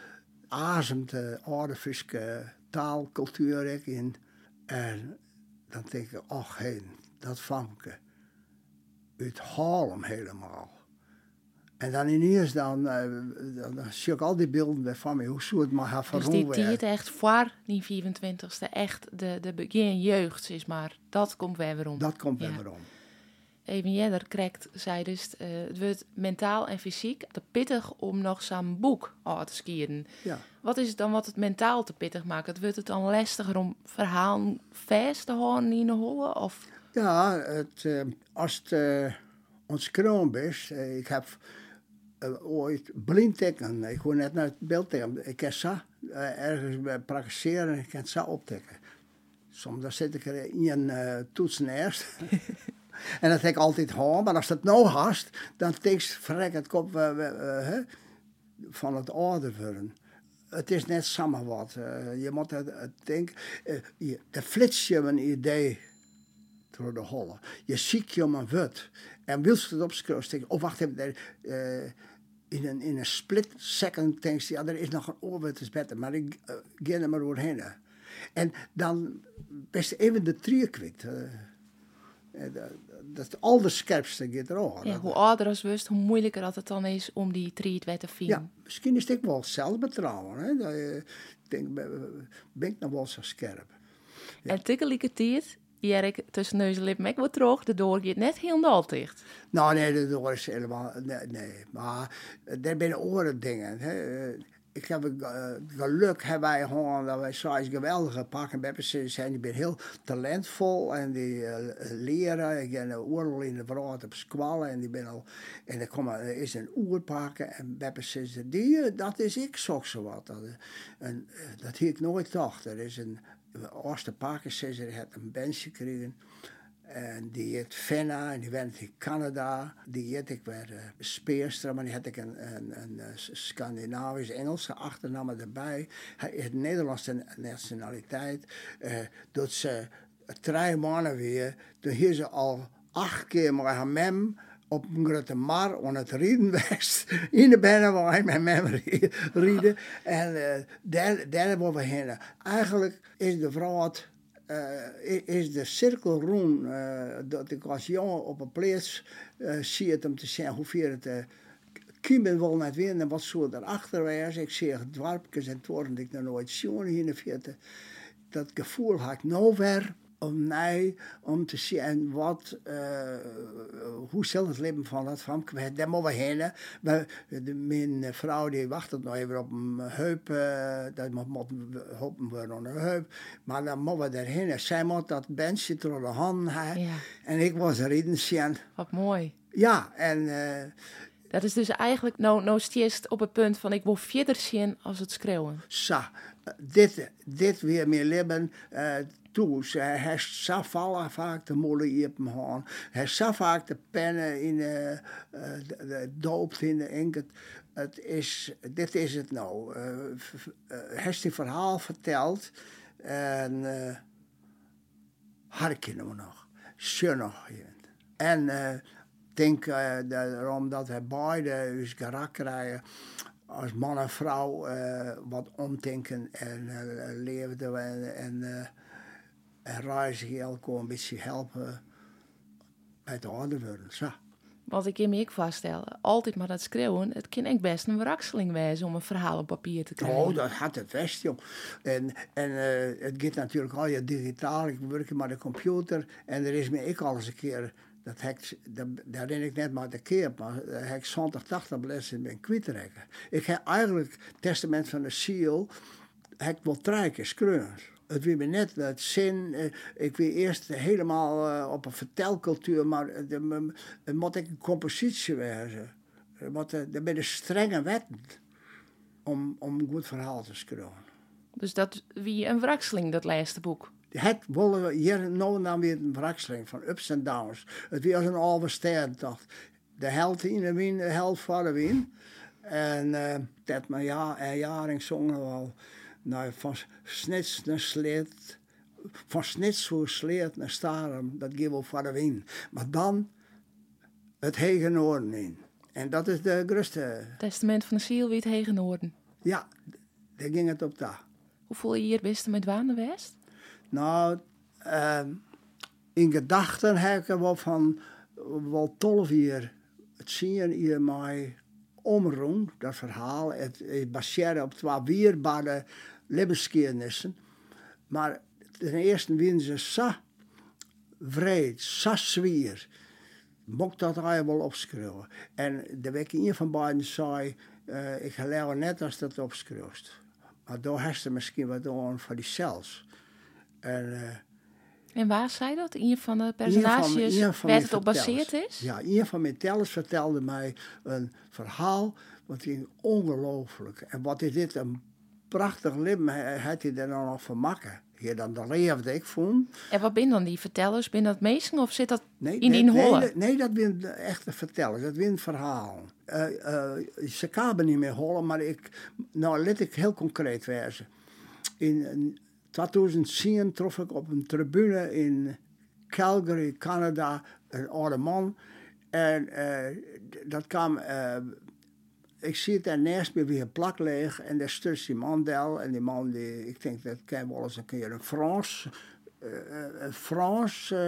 A: oude Friese taal, cultuur ook in. En dan denk ik, ach heen, dat famke. Het haal hem helemaal. En dan ineens dan, uh, dan, dan zie ik al die beelden van me, hoe zou het maar gaan
B: Dus
A: verroeven.
B: die tijd echt voor die 24ste, echt de, de begin jeugd is maar, dat komt weer weer om.
A: Dat komt
B: Ja.
A: weer om.
B: Even jeder krijgt, zei dus, eh, het wordt mentaal en fysiek te pittig om nog zo'n boek te skieren.
A: Ja.
B: Wat is het dan wat het mentaal te pittig maakt? Het wordt het dan lastiger om verhalen vast te houden in de holle? Of
A: Ja, het, eh, als het uh, ons kroon is, eh, ik heb eh, ooit blind tekenen. Ik hoor net naar het beeld tekenen. Ik kan zo eh, ergens bij praktiseren en ik kan zo optekenen. Soms dan zit ik er in een uh, toetsen eerst. en dat heb ik altijd gewoon, maar als dat nou haast, dan tekst vrek het kop eh, eh, van het worden. Het is net samen wat. eh, je moet het, het denken. eh, je, flitst je een idee door de holle. Je ziet je om een wut. En wilst het opschrijven, oh wacht even, uh, in, een, in een split second denk je, ja, er is nog een oorwet is beter, maar ik uh, ga er maar doorheen. En dan best even de trier kwijt. Uh, dat, dat al de scherpste gaat er
B: ja, hoe ouder als wust, hoe moeilijker dat het dan is om die triet weer te vinden.
A: Ja, misschien is het wel zelfbetrouwen. Hè? Dat, je denk, ben ik nog wel zo scherp.
B: Ja. En tikkelijke tijd Erik tussen neus en lippen ook wat terug. De door gaat net helemaal dicht.
A: Nou, nee, de door is helemaal... Nee, nee. maar er zijn andere dingen. Ik heb uh, geluk hebben wij gewoon dat wij zo'n geweldige pakken hebben. Zijn die ben heel talentvol en die uh, leren. Ik ben oorlog in de verhaal op squallen en die ben al en er, komen, is een oerpakken en hebben die dat is ik zo zo wat. Dat, en, dat heb ik nooit gedacht. Er is een pakken ze heeft een bandje gekregen. En die heet Fenna en die werkt in Canada. Die heet ik weer uh, maar die had ik een, een, een, een Scandinavisch-Engelse achternaam erbij. Hij heeft Nederlandse nationaliteit. Uh, dat ze drie maanden weer, toen hier ze al acht keer met haar mem op een grote mar aan het rieden was. In de waar met mem rieden. En uh, daar, daar we heen. Eigenlijk is de vrouw uh, is de cirkel rond uh, dat ik als jongen op een plaats zie het om te zeggen hoeveel het uh, kiemen wil net weer en wat zo erachter was. Ik zie het dwarpjes en toren die ik nog nooit zien hier in de vierde. Dat gevoel had ik nou weer om mij om te zien wat, uh, hoe zal het leven van dat van kwijt. Daar moeten we heen. We, de, mijn vrouw die wacht nog even op een heup, uh, dat moet, hopen we op een heup. Maar dan moeten we daarheen. Zij moet dat bandje door de hand hebben. Ja. En ik was erin zien.
B: Wat mooi.
A: Ja, en... Uh,
B: dat is dus eigenlijk nou, nou op het punt van ik wil verder zien als het schreeuwen.
A: Zo, dit, dit weer meer leven. Uh, toe. Hij heeft zo vaak de molen in hem gehad. Hij heeft zo vaak de pennen in de, uh, de, de doop in de inkt. Het is, dit is het nou. Hij heeft die verhaal verteld. En uh, we nog. Schön nog. En ik denk daarom dat hij beide dus karakter krijgen als man en vrouw uh, wat omdenken en uh, leefden en, en, en reizen elkaar een beetje helpen bij het ouder worden. Zo.
B: Wat ik in me ook vaststellen, altijd maar dat schreeuwen, het kan ook best een verrakseling wezen om een verhaal op papier te krijgen.
A: Oh, dat had het best, joh. En, en uh, het gaat natuurlijk al je digitaal, ik werk met de computer en er is me ik al eens een keer dat heb, dat, ben ik net maar de keer, maar heb ik 20, 80 lessen ben kwijtrekken. Ik heb eigenlijk het testament van de ziel, heb ik wel drie. Het wie me net het zin, ik wil eerst helemaal uh, op een vertelcultuur, maar het moet ik een compositie wezen. Er ben strenge wetten om, om een goed verhaal te schrijven.
B: Dus dat wie een wrakseling, dat laatste boek?
A: Het willen hier nou dan weer een wrakseling van ups en downs. Het was een oude ster, dacht de helft in de win, de helft voor de win. En uh, dat maar ja, en jaring zongen we al. Nou, van snits naar sleet, van snits voor sleet naar staren, dat geven we voor de win. Maar dan het hege noorden in. En dat is de grootste.
B: Testament van de ziel wie het hege noorden.
A: Ja, daar ging het op daar.
B: Hoe voel je hier best met Waan West?
A: Nou, ehm, in gedachten heb ik wel van wel jaar het zien hier mij omroem, dat verhaal. Het, het baseerde op twee weerbare levensgeschiedenissen. Maar ten eerste winnen ze zo vreed, zo zwier. Mocht dat hij wel opschrijven. En de week een van beiden zei, uh, ik geloof net als dat opschrijft. Maar daar heeft er misschien wat aan voor die cells. En, uh,
B: en waar zei dat? Een van de personages waar het op gebaseerd is?
A: Ja, een van mijn tellers vertelde mij een verhaal. Wat ging ongelooflijk. En wat is dit een prachtig leven had hij er nog van. Hier dan de leefde ik vond.
B: En wat ben dan die vertellers? Ben dat meesten of zit dat
A: nee,
B: in
A: nee,
B: die hollen?
A: Nee, nee, dat zijn echte vertellers. Dat zijn verhaal. Uh, uh, ze kaben niet meer hollen, maar ik, nou let ik heel concreet wezen. In 2010 trof ik op een tribune in Calgary, Canada, een oude man. En uh, dat kwam ik zie het daarnaast weer een plak leeg en daar stuurt die man del. En die man, die, ik denk dat kan wel eens een keer een Frans, een Frans uh,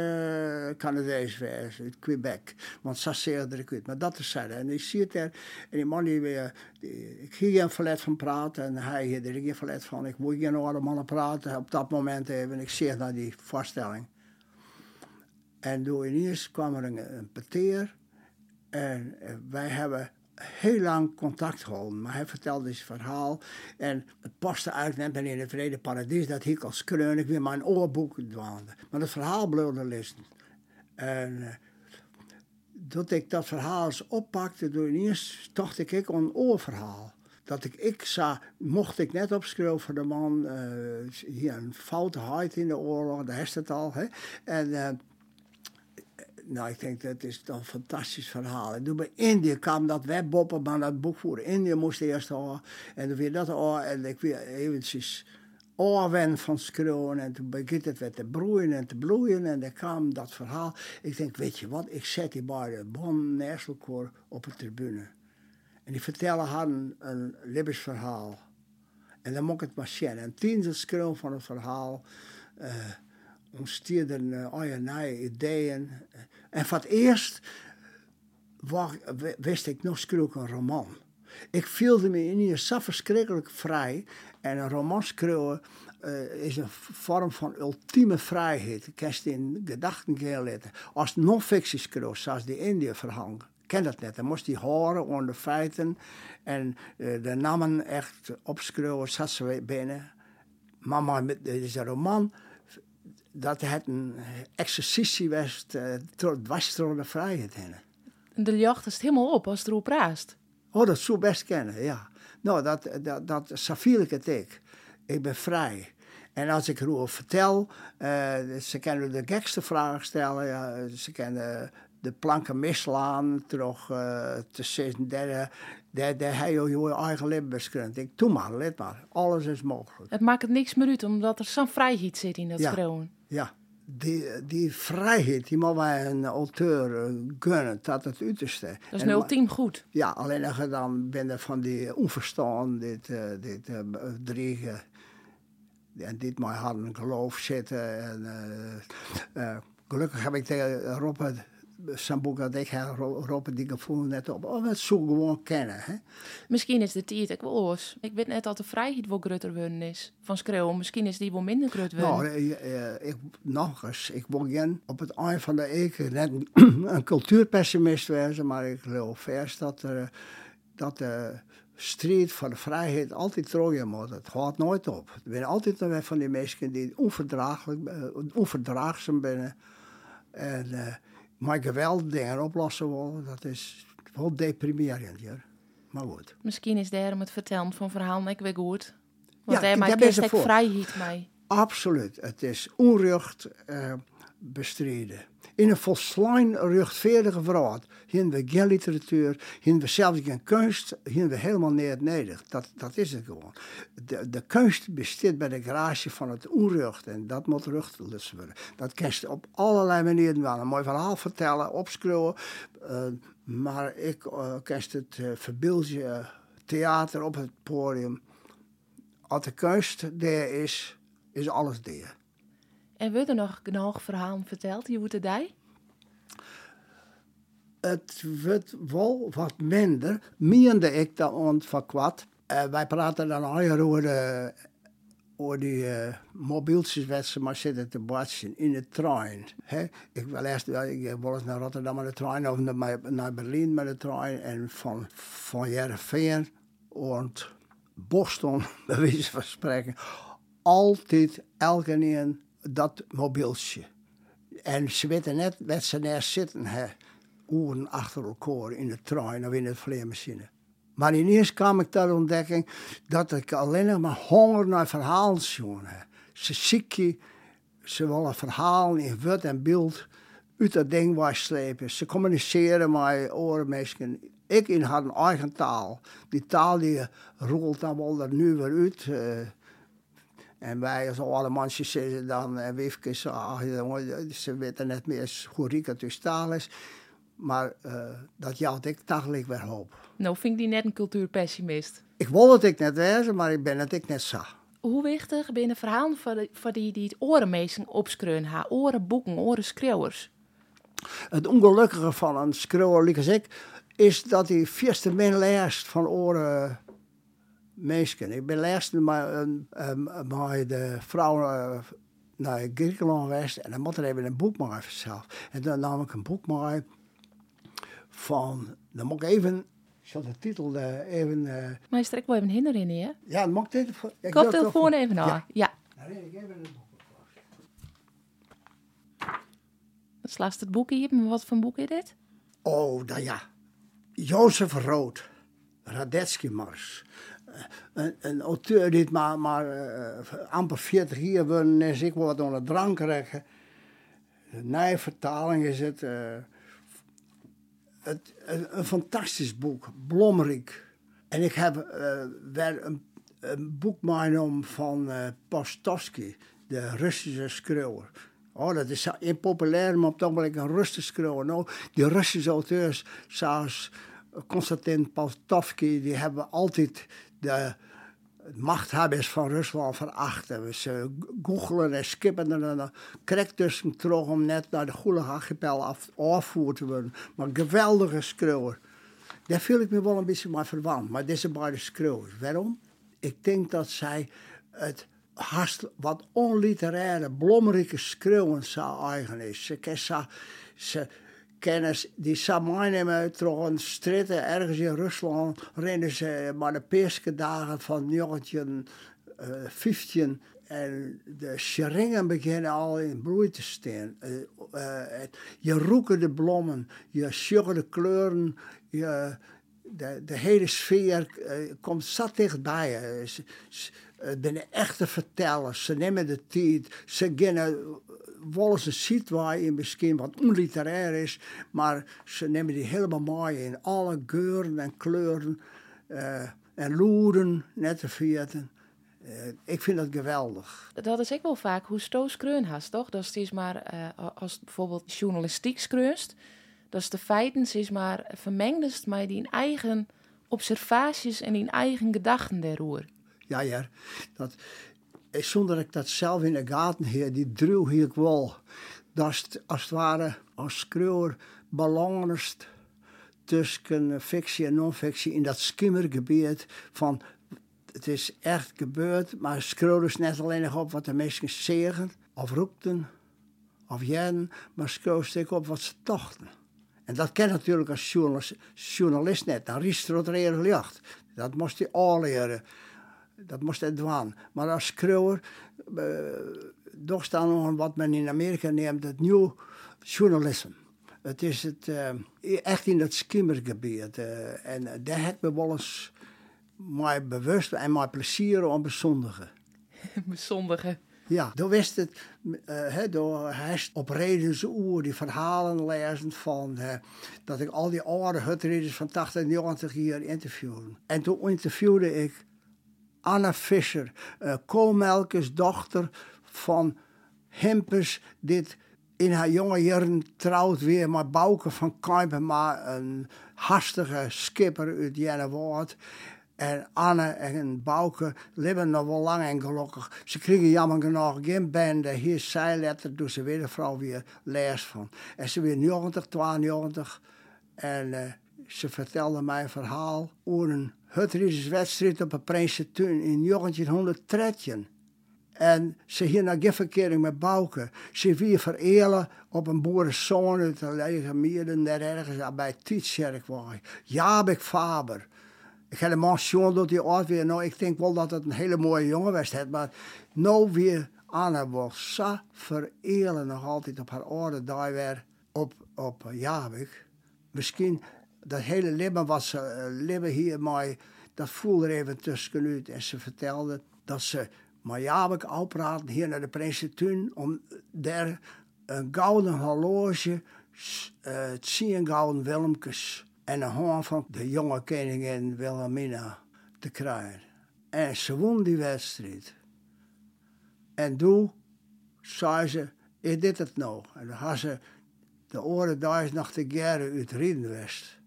A: Canadees wezen, uit Quebec. Want zo zeer ik. Maar dat is het. En ik zie het daar. En die man die weer, ik hier geen verlet van praten. En hij hier er geen verlet van. Ik moet geen oude mannen praten op dat moment even. Ik zie naar die voorstelling. En door ineens kwam er een, een. En wij hebben heel lang contact gehouden. Maar hij vertelde zijn verhaal. En het paste uit net in het Vrede Paradies. Dat ik als kreunig weer mijn oorboek dwaalde. Maar het verhaal er lezen. En uh, dat ik dat verhaal eens oppakte, door ineens dacht ik ik een oorverhaal. Dat ik, ik zag, mocht ik net opschrijven voor de man, uh, hier een foute huid in de oorlog, daar is het al. Hè? En uh, nou, ik denk dat is een fantastisch verhaal. En toen bij Indië kwam dat webboppen, maar dat boek voor Indië moest eerst houden. En toen weer dat houden en ik weer eventjes oorwen van schreeuwen. En toen begint het weer te broeien en te bloeien. En dan kwam dat verhaal. Ik denk, weet je wat, ik zet die de Bon Nerselkoor op de tribune. En die vertellen haar een, een verhaal. En dan ik het maar zien. En het schreeuwen van het verhaal... Uh, ontstierden uh, allerlei ideeën. En voor het eerst wist ik nog schreeuwen een roman. Ik voelde me in hier zo verschrikkelijk vrij. En een roman schreeuwen uh, is een vorm van ultieme vrijheid. Kan in gedachten letten. Als non-fictie schreeuwen, zoals die Indië verhang, ken dat net. Dan moest die horen onder de feiten en uh, de namen echt opschreeuwen, zat ze binnen. Maar met deze roman dat het een exercitie was dwars door de vrijheid heen.
B: De jacht is het helemaal op als het erop raast.
A: Oh, dat zou best kennen, ja. Nou, dat, dat, dat ik het ik. Ik ben vrij. En als ik erover vertel, uh, ze kunnen de gekste vragen stellen. Ja, ze kunnen de planken mislaan, terug uh, te derde. Daar, heb je je eigen leven beschermd. Ik doe maar, let maar. Alles is mogelijk.
B: Het maakt het niks meer uit, omdat er zo'n vrijheid zit in dat
A: ja. Ja, die, die vrijheid, die moet wij een auteur eh, gunnen tot het uiterste.
B: Dat is een ultiem goed.
A: Ja, alleen als je dan binnen van die onverstand, dit, uh, dit uh, dreigen, en dit maar hadden geloof zitten. En, uh, gelukkig heb ik tegen Robert zijn boek dat ik heb, Rob die gevoel net op. Oh, het zo gewoon kennen. Hè?
B: Misschien is de tijd ik wel Ik weet net dat de vrijheid wel groter worden is van schreeuwen. Misschien is die wel minder groot worden.
A: Nou, ik, ik, nog eens. Ik wil geen op het eind van de eeuw net een cultuurpessimist wezen, maar ik geloof vers dat, er, dat de strijd voor de vrijheid altijd trooien moet. Het gaat nooit op. Er zijn altijd weer van die mensen die onverdraaglijk, onverdraagzaam zijn. En... maar geweld dingen oplossen worden, dat is wel deprimerend. Ja. Maar goed.
B: Misschien is daarom het vertellen van verhalen ik weer goed. Want ja, daar maakt ik vrijheid mee.
A: Absoluut. Het is onrecht uh, bestreden. In een volslijn rechtvaardige verhaal. Hier we geen literatuur, hier we zelfs geen kunst, hier we helemaal niet nodig. Dat, dat is het gewoon. De, de kunst bestaat bij de garage van het onrecht en dat moet ruchtelus worden. Dat kan je op allerlei manieren wel een mooi verhaal vertellen, opschreeuwen. Uh, maar ik uh, het uh, verbeeldje theater op het podium Als de kunst daar is, is alles daar.
B: En wordt er nog genoeg verhalen verteld? Je moet erbij?
A: Het wordt wel wat minder, meende ik dan van kwad. Uh, wij praten dan al over, de, over die uh, mobieltjes maar zitten te watchen in de trein. Ik wil eerst ik eens naar Rotterdam met de trein of naar, Berlijn met de trein. En van, van Jereveen en Boston, bij wijze van spreken, altijd elke een dat mobieltje. En ze weten net waar ze neer zitten, hè, uren achter elkaar in de trein of in het vleermachine. Maar ineens kwam ik tot ontdekking dat ik alleen maar honger naar verhalen heb. Ze ziekje, ze willen verhalen in woord en beeld uit dat ding slepen. Ze communiceren met orenmensen. Ik in had een eigen taal. Die taal die rolt dan wel er nu weer uit. Uh, en wij als alle mensen zeggen dan, en Wifke ach ze weten net meer hoe riek het dus taal is. Maar uh, dat ik dagelijks weer hoop.
B: Nou, vind ik die net een cultuurpessimist?
A: Ik wil het ik net wezen, maar ik ben het ik net zo.
B: Hoe wichtig binnen verhalen voor, voor die die het orenmeesting opskreun haar oren boeken, oren schreeuwers?
A: Het ongelukkige van een schreeuwer, als ik, is dat hij vierste min leest van oren meesken. Ik ben laatst met, met de vrouw eh, naar Griekenland geweest en dan moet er even een boek maken zelf. En dan nam ik een boek maken van, dan moet ik even, ik zal de titel uh, even... Uh,
B: maar je strekt wel even hinder in, hè?
A: Ja, dan moet ik dit...
B: Ik Koptelefoon even naar. Ja. ja. Dan ik even een boek. Dat slaat het boek hier, maar wat voor boek is dit?
A: Oh, nou ja. Jozef Rood. Radetzky Mars een, een auteur die maar, maar uh, amper 40 jaar worden is, ik wat onder drank krijgen. De vertaling is het, uh, het een, fantastisch boek, Blomrik. En ik heb uh, weer een, een boek van uh, Postovsky, de Russische schreeuwer. Oh, dat is impopulair, maar op het ogenblik een Russische schreeuwer. Nou, die Russische auteurs, zoals Konstantin Postovsky, die hebben altijd de machthebbers van Rusland verachten. Ze googelen en skippen en dan krijgt dus terug om net naar de Gulag-archipel af, te worden. Maar geweldige schreeuwer. Daar viel ik me wel een beetje maar verwant. Maar deze beide schreeuwers. Waarom? Ik denk dat zij het haast wat onliteraire, blomrijke schreeuwen zou eigen is. Ze, ze, ze kennis die samen een stritten ergens in Rusland rennen ze maar de peerske dagen van 1915 uh, en de scheringen beginnen al in bloei te staan. Uh, uh, je roeken de bloemen, je sjoegen de kleuren, je, de, de hele sfeer komt zat dichtbij ze, de echte vertellers, ze nemen de tijd, ze beginnen willen ze situatie misschien wat onliterair is, maar ze nemen die helemaal mooi in. Alle geuren en kleuren uh, en loeren, net te vierten. Uh, ik vind dat geweldig.
B: Dat is ik wel vaak hoe Stoos kreun hast, toch? Dat is maar, uh, als bijvoorbeeld journalistiek skreunst, dat is de feiten is maar vermengdest met die eigen observaties en die eigen gedachten daarover.
A: Ja, ja. Dat, zonder dat ik dat zelf in de gaten heb, die druw hier ik wel. Dat is als het ware als schreeuwer belangrijk tussen fictie en non-fictie in dat skimmergebied van het is echt gebeurd, maar schreeuw dus net alleen nog op wat de mensen zeggen of roepten of jen, maar schreeuw ik op wat ze dachten. En dat ken natuurlijk als journalist, net, dan riest er het Dat moest je al leren dat moest het doen. Maar als schreeuwer, uh, staan nog wat men in Amerika neemt, het nieuw journalisme. Het is het, uh, echt in het skimmergebied. Uh, en daar heb ik wel eens mij bewust en mijn plezier om bezondigen.
B: bezondigen?
A: Ja, door wist het, uh, door hij op redens oer die verhalen lezen van dat ik al die oude hutreders van 80 en 90 jaar interviewde. En toen interviewde ik Anna Fischer, uh, Koolmelkes dochter van Hempers, dit in haar jonge jaren trouwt weer met Bouke van Kuipen, maar een hastige skipper uit Jennewoord. En Anne en Bouke leven nog wel lang en gelukkig. Ze kregen jammer genoeg geen bende. Hier zijletter, dus ze weer vrouw weer les van. En ze weer 90, 92. En uh, ze vertelde mij een verhaal over wedstrijd op een Prinsentuin in 1913. En ze hier naar verkering met Bouke. Ze weer verelen op een boerenzoon uit de lege mieren daar ergens bij Tietzerk. Jabek Faber. Ik heb een mention dat hij ooit weer, nou ik denk wel dat het een hele mooie jongen was, maar nou weer Anne was zo verelen nog altijd op haar oude daar weer op, op Jabek. Misschien dat hele leven was ze uh, leven hier, maar dat voelde er even tussenuit. En ze vertelde dat ze maar uitpraten hier naar de Prinsentuin om daar een gouden horloge, het zien gouden Wilmkes en een hoorn van de jonge koningin Wilhelmina te krijgen. En ze won die wedstrijd. En toen zei ze, ik dit het nou. En dan had ze de oren daar nog te geren uit Riedenwest.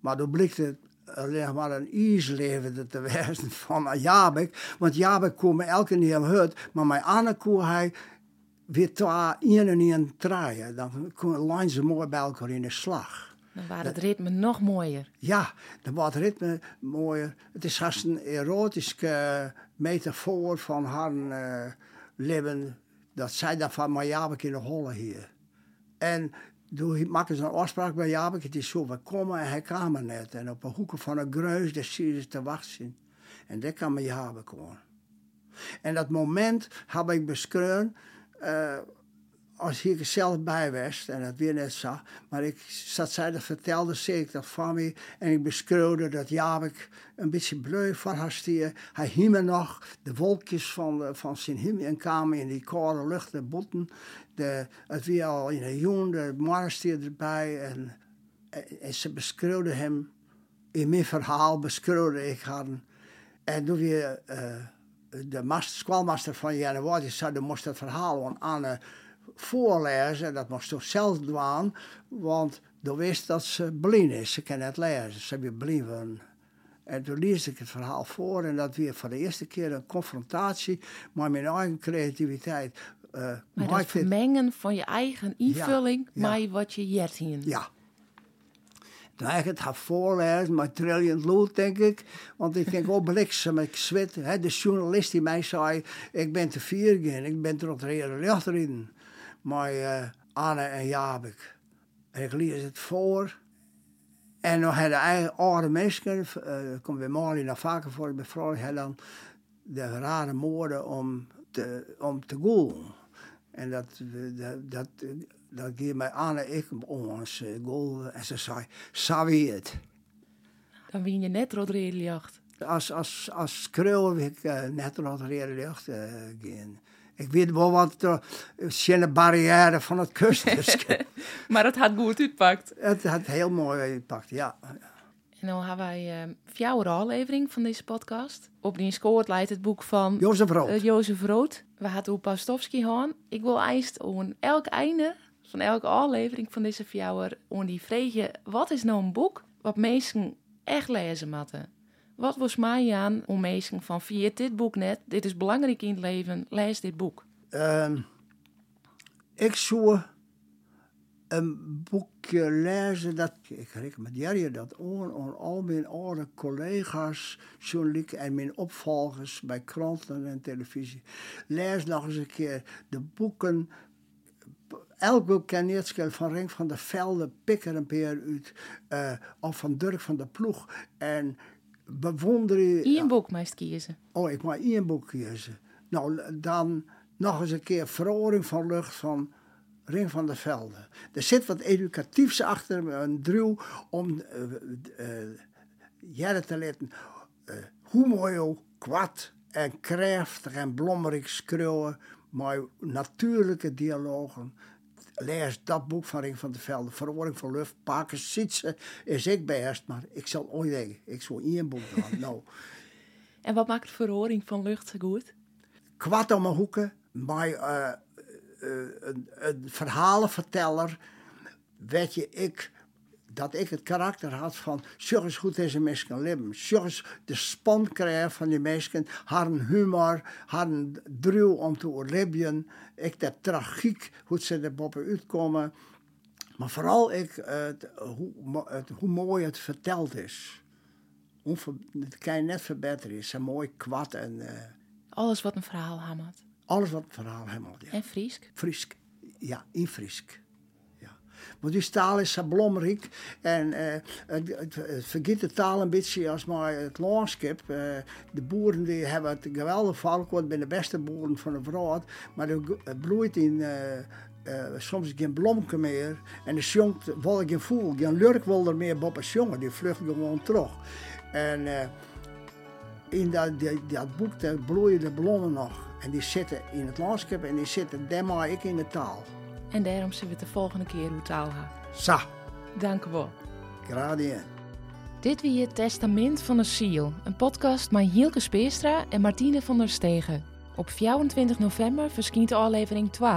A: Maar toen blikte het alleen maar een ijsleven te wezen van Jabek. Want Jabek kwam elke keer in hut, maar mijn andere koe hij weer twee een en een draaien. Dan kon ze mooi bij elkaar in de slag.
B: Dan was het ritme nog mooier.
A: Ja, dan wordt het ritme mooier. Het is haast een erotische metafoor van haar uh, leven. Dat zij dat van Jabek in de holle hier. En toen maakte ze een afspraak bij Jabek. Het is zo, we komen en hij kwam er net. En op een hoeken van een gruis, daar zie ze te wachten. En daar kwam Jabek komen. En dat moment heb ik beschreven... Uh, als ik zelf bij was, en dat weer net zag, maar ik zat zij vertelde, zei ik dat van me, en ik beschreeuwde dat Jabek een beetje bleu van haar stier. Hij hiemde nog de wolkjes van, van zijn himmel en kwamen in die koude lucht, de botten, het weer al in een joen, de marstier erbij, en, en, ze beschreeuwde hem, in mijn verhaal beschreeuwde ik haar, en toen weer... Uh, de master, van januari zei, dan moest het verhaal aan, aan voorlezen. Dat moest toch zelf doen, want dan wist dat ze blind is. Ze kan het lezen, ze hebben blind En toen lees ik het verhaal voor en dat weer voor de eerste keer een confrontatie met mijn eigen creativiteit.
B: Uh, maar het vermengen van je eigen invulling ja, met wat je jet hier.
A: Ja. Toen ik het voorlezen, met trillion lood, denk ik. Want ik denk, oh, bliksem, ik zwet. De journalist die mij zei, ik ben te vier ik ben er de rechterin met uh, Anne en Jabek. En ik lees het voor. En dan hadden eigen oude mensen, uh, komt weer morgen naar vaker voor, had dan de rare moorden om te, om te goelen. En dat, dat, dat, dat geeft mij Anne ik ons uh, goal. En ze zei, het?
B: Dan win je net jacht.
A: Als, als, als krul wil ik uh, net jacht uh, gaan. Ik weet wel wat de barrière van het kust is.
B: maar het had goed uitpakt.
A: Het had heel mooi uitpakt, ja.
B: En dan hebben wij uh, jouw aflevering van deze podcast. Op die scoort leidt het boek van
A: Jozef Rood.
B: Uh, Jozef Rood. We hadden op Pastowski gaan. Ik wil eerst aan elk einde van elke aflevering van deze fjouwer om die vragen: wat is nou een boek wat mensen echt lezen moeten? Wat was mij aan om mensen van via dit boek net, dit is belangrijk in het leven, lees dit boek?
A: Uh, ik zou een boekje lezen dat ik reken met Jerry dat aan al mijn oude collega's, journalistiek en mijn opvolgers bij kranten en televisie. Lees nog eens een keer de boeken elk boek kan niet van Ring van der Velde, Pikker en Peer uit, uh, of van Dirk van der Ploeg. En bewonder je...
B: Eén boek meest kiezen.
A: Oh, ik mag één boek kiezen. Nou, dan nog eens een keer Veroring van Lucht van Ring van der Velde. Er zit wat educatiefs achter, een druw om uh, uh, te laten uh, hoe mooi ook kwad en krachtig en blommerig schreeuwen, maar natuurlijke dialogen lees dat boek van Ring van der Velde, Verwoording van Lucht, Paken Sietse, is ik best, maar ik zal ooit denken, ik zal één boek doen. nou.
B: En wat maakt Verhoring van Lucht zo goed?
A: Kwart om mijn hoeken, maar een, een verhalenverteller, weet je, ik dat ik het karakter had van, zorg eens goed deze mensen leven. Zorg eens de span krijgen van die mensen, haar humor, haar druw om te overleven. Ik de tragiek, hoe ze er boven uitkomen. Maar vooral ik, hoe, het, hoe mooi het verteld is. Het kan je net verbeteren. Het is een mooi kwad en... Uh,
B: alles wat een verhaal hamert.
A: Alles wat verhaal hamert, ja.
B: En Friesk?
A: Friesk, ja, in Friesk. Want die taal is zo. En uh, het, het, vergeet de taal een beetje als maar het landschap. Uh, de boeren die hebben het geweldig valk, want ben de beste boeren van de wereld. Maar het bloeit in... Uh, uh, soms geen blomke meer. En de jongt wil geen voel, geen lurk wil er meer op als jongen. Die vlucht gewoon terug. En in dat, die, dat boek daar bloeien de bloemen nog. En die zitten in het landschap en die zitten daarmee ik in de taal.
B: En daarom zullen we het de volgende keer hoe taal gaan.
A: Sa.
B: Dank u wel.
A: Graag
B: Dit wie het Testament van de Ziel, een podcast met Hielke Speerstra en Martine van der Stegen. Op 24 november verschijnt de aflevering 2.